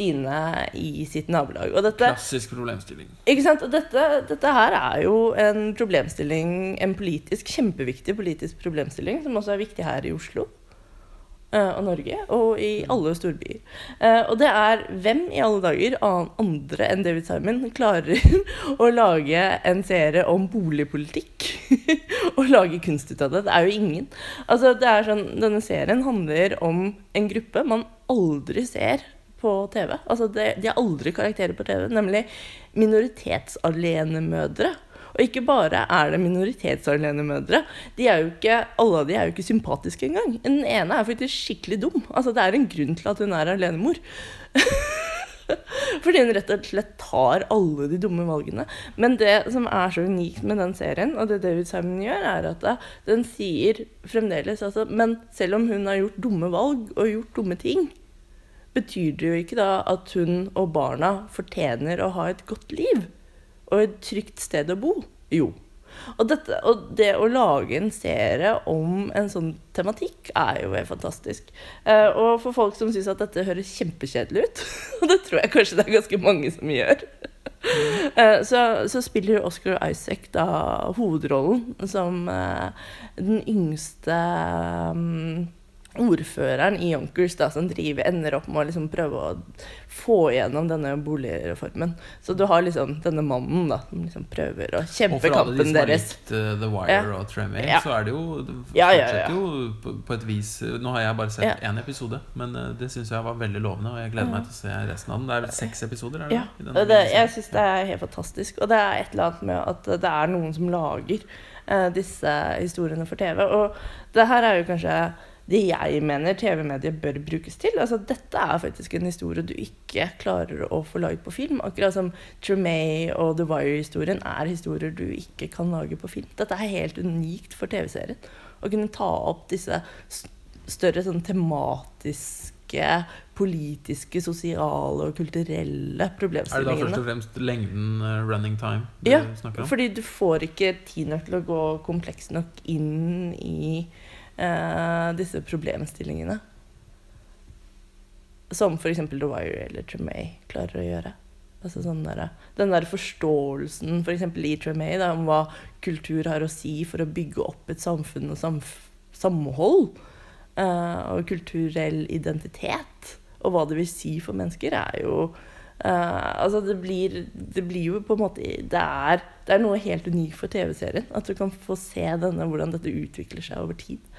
sine i sitt nabolag. Og dette, Klassisk problemstilling. ikke sant? Og dette, dette her er jo en problemstilling, en politisk, kjempeviktig politisk problemstilling, som også er viktig her i Oslo. eh, Og Norge, og i alle storbyer. Eh, og det er hvem i alle dager andre enn David Simon klarer å lage en serie om boligpolitikk og lage kunst ut av det. Det er jo ingen. Altså, det er sånn, denne serien handler om en gruppe man aldri ser på TV. Altså, det, de har aldri karakterer på TV, nemlig minoritetsalenemødre. Og ikke bare er det minoritetsalenemødre. De alle av de er jo ikke sympatiske engang. Den ene er faktisk skikkelig dum. Altså, det er en grunn til at hun er alenemor. Fordi hun rett og slett tar alle de dumme valgene. Men det som er så unikt med den serien, og det David Simon gjør, er at den sier fremdeles altså Men selv om hun har gjort dumme valg og gjort dumme ting, betyr det jo ikke da at hun og barna fortjener å ha et godt liv og et trygt sted å bo? Jo. Og, dette, og, det å lage en serie om en sånn tematikk er jo helt fantastisk. Eh, og for folk som syns at dette høres kjempekjedelig ut, og det tror jeg kanskje det er ganske mange som gjør, eh, så, så, spiller Oscar Isaac da hovedrollen som eh, den yngste um, ordføreren i Yonkers da, som driver, ender opp med å liksom prøve å få igjennom denne boligreformen. Så du har liksom denne mannen da, som liksom prøver å kjempe kampen deres. Og for alle de som har likt uh, The Wire ja. og Tremay, ja. så er det jo Det ja, jo på, på, et vis Nå har jeg bare sett én episode, men uh, det syns jeg var veldig lovende, og jeg gleder meg til å se resten av den. Det er vel seks episoder? Er det, ja, det, jeg syns det er helt fantastisk. Og det er et eller annet med at det er noen som lager uh, disse historiene for TV. Og det her er jo kanskje det jeg mener TV-mediet bør brukes til. Altså, dette er faktisk en historie du ikke klarer å få lagd på film. Akkurat som Tremay og The Wire-historien er historier du ikke kan lage på film. Dette er helt unikt for TV-serien. Å kunne ta opp disse større sånn tematiske, politiske, sosiale og kulturelle problemstillingene. Er det da først og fremst lengden uh, running time du ja, snakker om? Ja, fordi du får ikke tid nok til å gå kompleks nok inn i disse problemstillingene. Som f.eks. The Wire eller Tremay klarer å gjøre. Altså sånn der, den der forståelsen f.eks. For i Tremay da, om hva kultur har å si for å bygge opp et samfunn og samf samhold. Eh, og kulturell identitet. Og hva det vil si for mennesker, er jo Uh, altså det blir, det blir, jo på en måte det er, det er, noe helt unikt for TV-serien. At du kan få se denne, hvordan dette utvikler seg over tid.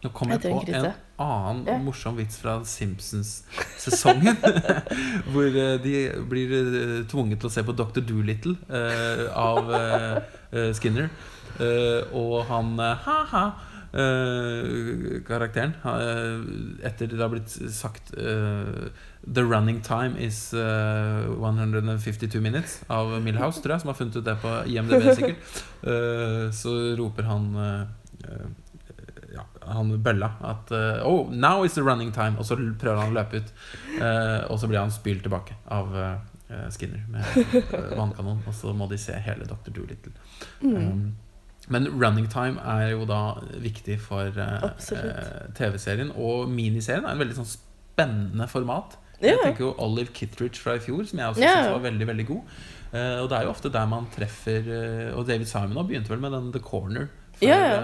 Nå kom jeg, på en annen ja. morsom vits fra Simpsons-sesongen. hvor uh, de blir uh, tvunget til å se på Dr. Doolittle uh, av Skinner. og han ha-ha karakteren Etter det har blitt sagt The running time is 152 minutes av Milhouse, tror jeg, som har funnet ut det på IMDb, sikkert. så roper han han bølla at uh, Oh, now is the running time! Og så prøver han å løpe ut. Uh, og så blir han spylt tilbake av uh, Skinner med vannkanon. Og så må de se hele Dr. Doolittle. Mm. Um, men running time er jo da viktig for TV-serien. Og miniserien er en veldig sånn spennende format. Yeah. Jeg tenker jo Olive Kittridge fra i fjor, som jeg også yeah. syns var veldig veldig god. og det er jo ofte der man treffer Og David Simon begynte vel med den The Corner ja, ja.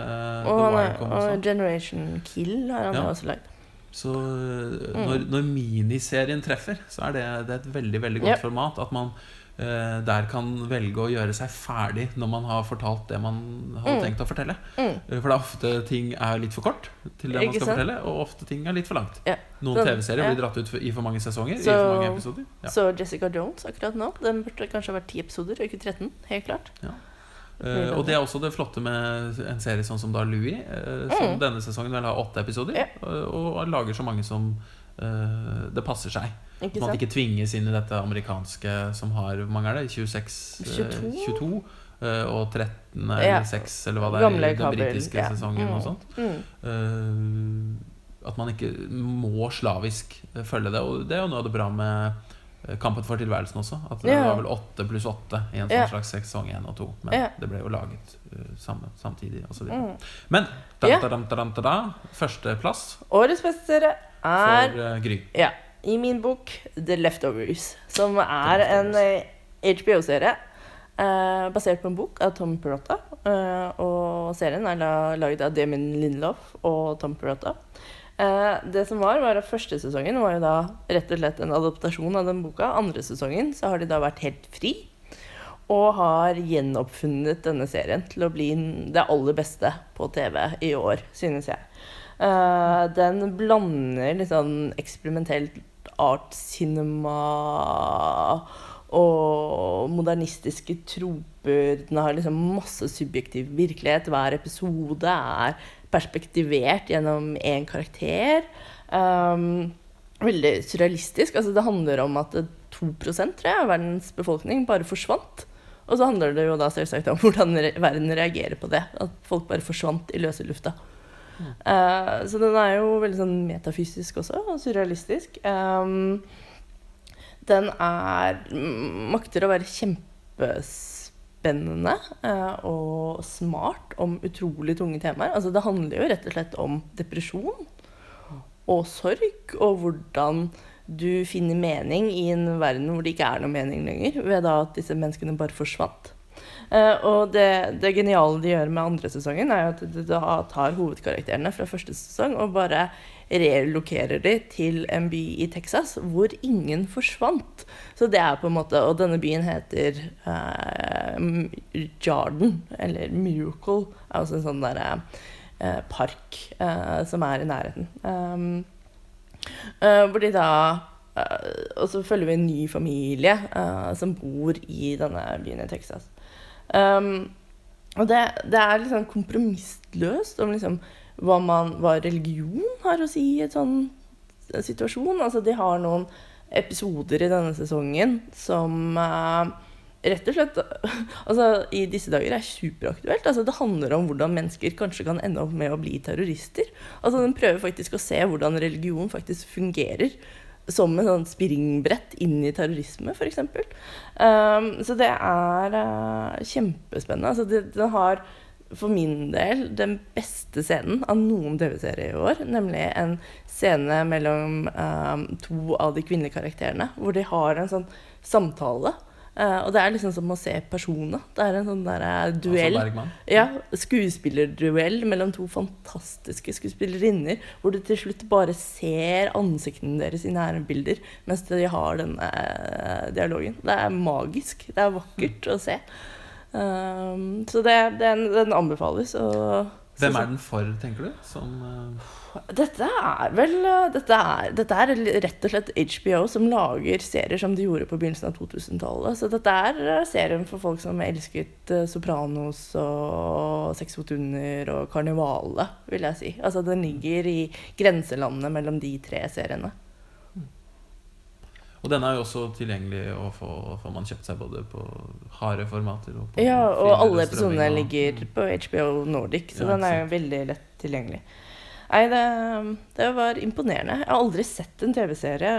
Og, han, og Generation Kill har han ja. også lagd. Så uh, når, når, miniserien treffer, så er det, det er et veldig veldig godt ja. format. At man eh, der kan velge å gjøre seg ferdig når man har fortalt det man hadde mm. tenkt å fortelle. Mm. For det er ofte ting er litt for kort til det man skal fortelle, og ofte ting er litt for langt. Ja. Noen TV-serier blir dratt ut for, i for mange sesonger. Så, for mange episoder ja. så Jessica Jones akkurat nå, den burde kanskje vært ti episoder, ikke 13. Helt klart. Ja. Uh, og det er også det flotte med en serie sånn som da Louis, uh, som mm. denne sesongen vel har åtte episoder, ja. og, og, lager så mange som uh, det passer seg. Ikke Man ikke tvinges inn i dette amerikanske som har Hvor mange er det? 26? 22? 22 og 13 eller ja. 6, eller hva det er, Gamle i den britiske ja. sesongen mm. og sånt. Mm. at man ikke må slavisk følge det. Og det er jo noe av det bra med Eh, kampen for tilværelsen også. At det ja. var vel åtte pluss åtte i en sånn ja. slags sesong én og to. Men ja. det ble jo laget uh, samme, samtidig osv. Mm. Men da, da, da, da, førsteplass Årets beste er for uh, Gry. Ja. I min bok The Leftovers, som er en uh, HBO-serie. basert på en bok av Tom Perotta. og serien er laget av Damon Lindelof og Tom Perotta. Eh, det som var, var at Første sesongen var jo da rett og slett en adaptasjon av den boka. Andre sesongen så har de da vært helt fri. og har gjenoppfunnet denne serien til å bli det aller beste på TV i år, synes jeg. Eh, den blander litt sånn eksperimentelt art cinema og modernistiske troper. Den har liksom masse subjektiv virkelighet. Hver episode er perspektivert gjennom én karakter. Um, veldig surrealistisk. Altså, det handler om at 2 tror jeg, av verdens befolkning bare forsvant. Og så handler det jo da selvsagt om hvordan verden reagerer på det. At folk bare forsvant i løse lufta. Eh, så den er jo veldig sånn metafysisk også, og surrealistisk. Um, den er mm, makter å være kjempespennende eh, og smart om utrolig tunge temaer. Altså, det handler jo rett og slett om depresjon og sorg, og hvordan du finner mening i en verden hvor det ikke er noe mening lenger, ved at disse menneskene bare forsvant. Eh, og det, det geniale de gjør med andre sesongen, er at de da tar hovedkarakterene fra første sesong og bare relokerer de til en by i Texas hvor ingen forsvant. Så det er på en måte Og denne byen heter uh, Jarden, eller Miracle. er også en sånn derre uh, park uh, som er i nærheten. Um, hvor de da Og så følger vi en ny familie som bor i denne byen i Texas. Um, og det, det er litt sånn kompromissløst om liksom hva, man, hva religion har å si i en sånn situasjon. Altså, de har noen episoder i denne sesongen som eh, rett og slett altså, i disse dager er superaktuelt. Altså, det handler om hvordan mennesker kanskje kan ende opp med å bli terrorister. Altså, den prøver faktisk å se hvordan religion faktisk fungerer som en sånn springbrett inn i terrorisme, f.eks. Um, så det er uh, kjempespennende. Altså, det, det har for min del den beste scenen av noen TV-serie i år. Nemlig en scene mellom um, to av de kvinnelige karakterene, hvor de har en sånn samtale. Uh, og det er liksom som å se personer. Det er en sånn der, uh, duell. Ja, skuespillerduell mellom to fantastiske skuespillerinner, hvor du til slutt bare ser ansiktene deres i nærbilder mens de har denne uh, dialogen. Det er magisk. Det er vakkert å se. Um, så det, den, den anbefales. Og, Hvem er den for, tenker du? Som uh... dette er vel eh, dette er, dette er rett og slett HBO som lager serier som de gjorde på begynnelsen av 2000-tallet. Så dette er eh, serien for folk som elsket Sopranos og Seks fot under og Karnivale, vil jeg si. Altså den ligger i grenselandet mellom de tre seriene. Og denne er jo også tilgjengelig å få får man kjøpt seg både på harde formater og på Ja, og alle episodene ligger på HBO Nordic, så Ja, den er jo veldig lett tilgjengelig. Nei, det, det var imponerende. Jeg har aldri sett en TV-serie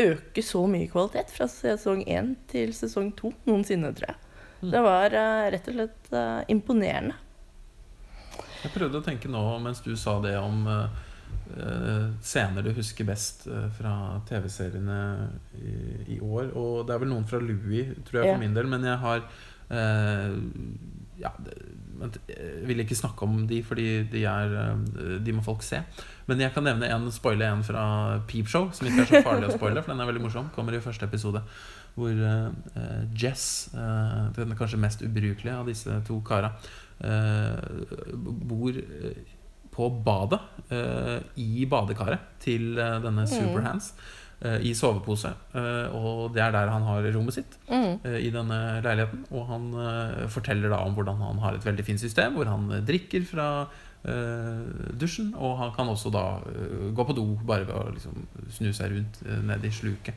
øke så mye kvalitet fra sesong én til sesong to noensinne, tror jeg. Mm. Det var eh, rett og slett eh, imponerende. Jeg prøvde å tenke nå mens du sa det om eh, scener du husker best eh, fra TV-seriene i, i år. Og det er vel noen fra Louis, tror jeg, Ja. for min del. Men jeg har eh, Ja, jeg vil ikke snakke om de, fordi de, er, eh, de må folk se. Men jeg kan nevne en spoile en fra Peepshow, som ikke er så farlig å spoile, for den er veldig morsom. Kommer i første episode. Hvor eh, Jess, eh, den kanskje mest ubrukelige av disse to kara, eh, bor eh, på badet eh, i badekaret til eh, denne Superhands. eh, I sovepose. og det er der han har rommet sitt Mm. i denne leiligheten. Og han forteller da om hvordan han har et veldig fint system, hvor han drikker fra dusjen. Og han kan også da gå på do bare ved å liksom snu seg rundt ned i sluket.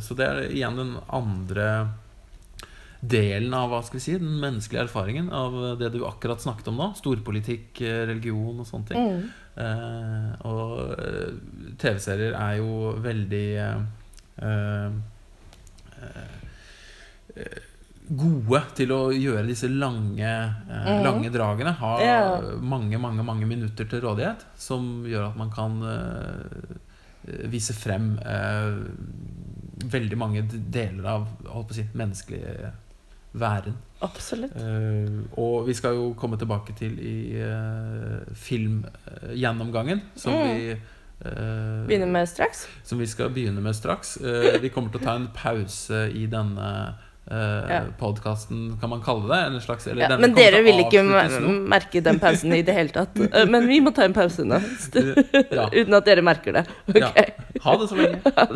Så det er igjen den andre delen av hva skal vi si, den menneskelige erfaringen av det du akkurat snakket om nå. Storpolitikk, eh, religion og sånne ting. Mm. Eh, og eh, TV-serier er jo veldig eh, eh, eh, gode til å gjøre disse lange, Mhm. lange dragene. Ha yeah. mange, mange mange minutter til rådighet, som gjør at man kan vise frem eh, veldig mange deler av holdt på å si, menneskelig væren. Absolutt. Uh, og vi skal jo komme tilbake til i uh, filmgjennomgangen, som Mm. vi uh, Begynner med straks. Som vi skal begynne med straks. Vi kommer til å ta en pause i denne uh, Ja. podkasten, kan man kalle det? En slags, eller Ja, men dere vil ikke merke den pausen i det hele tatt. Uh, Men vi må ta en pause nå. Ja. Uten at dere merker det. Ja. Ha det så lenge.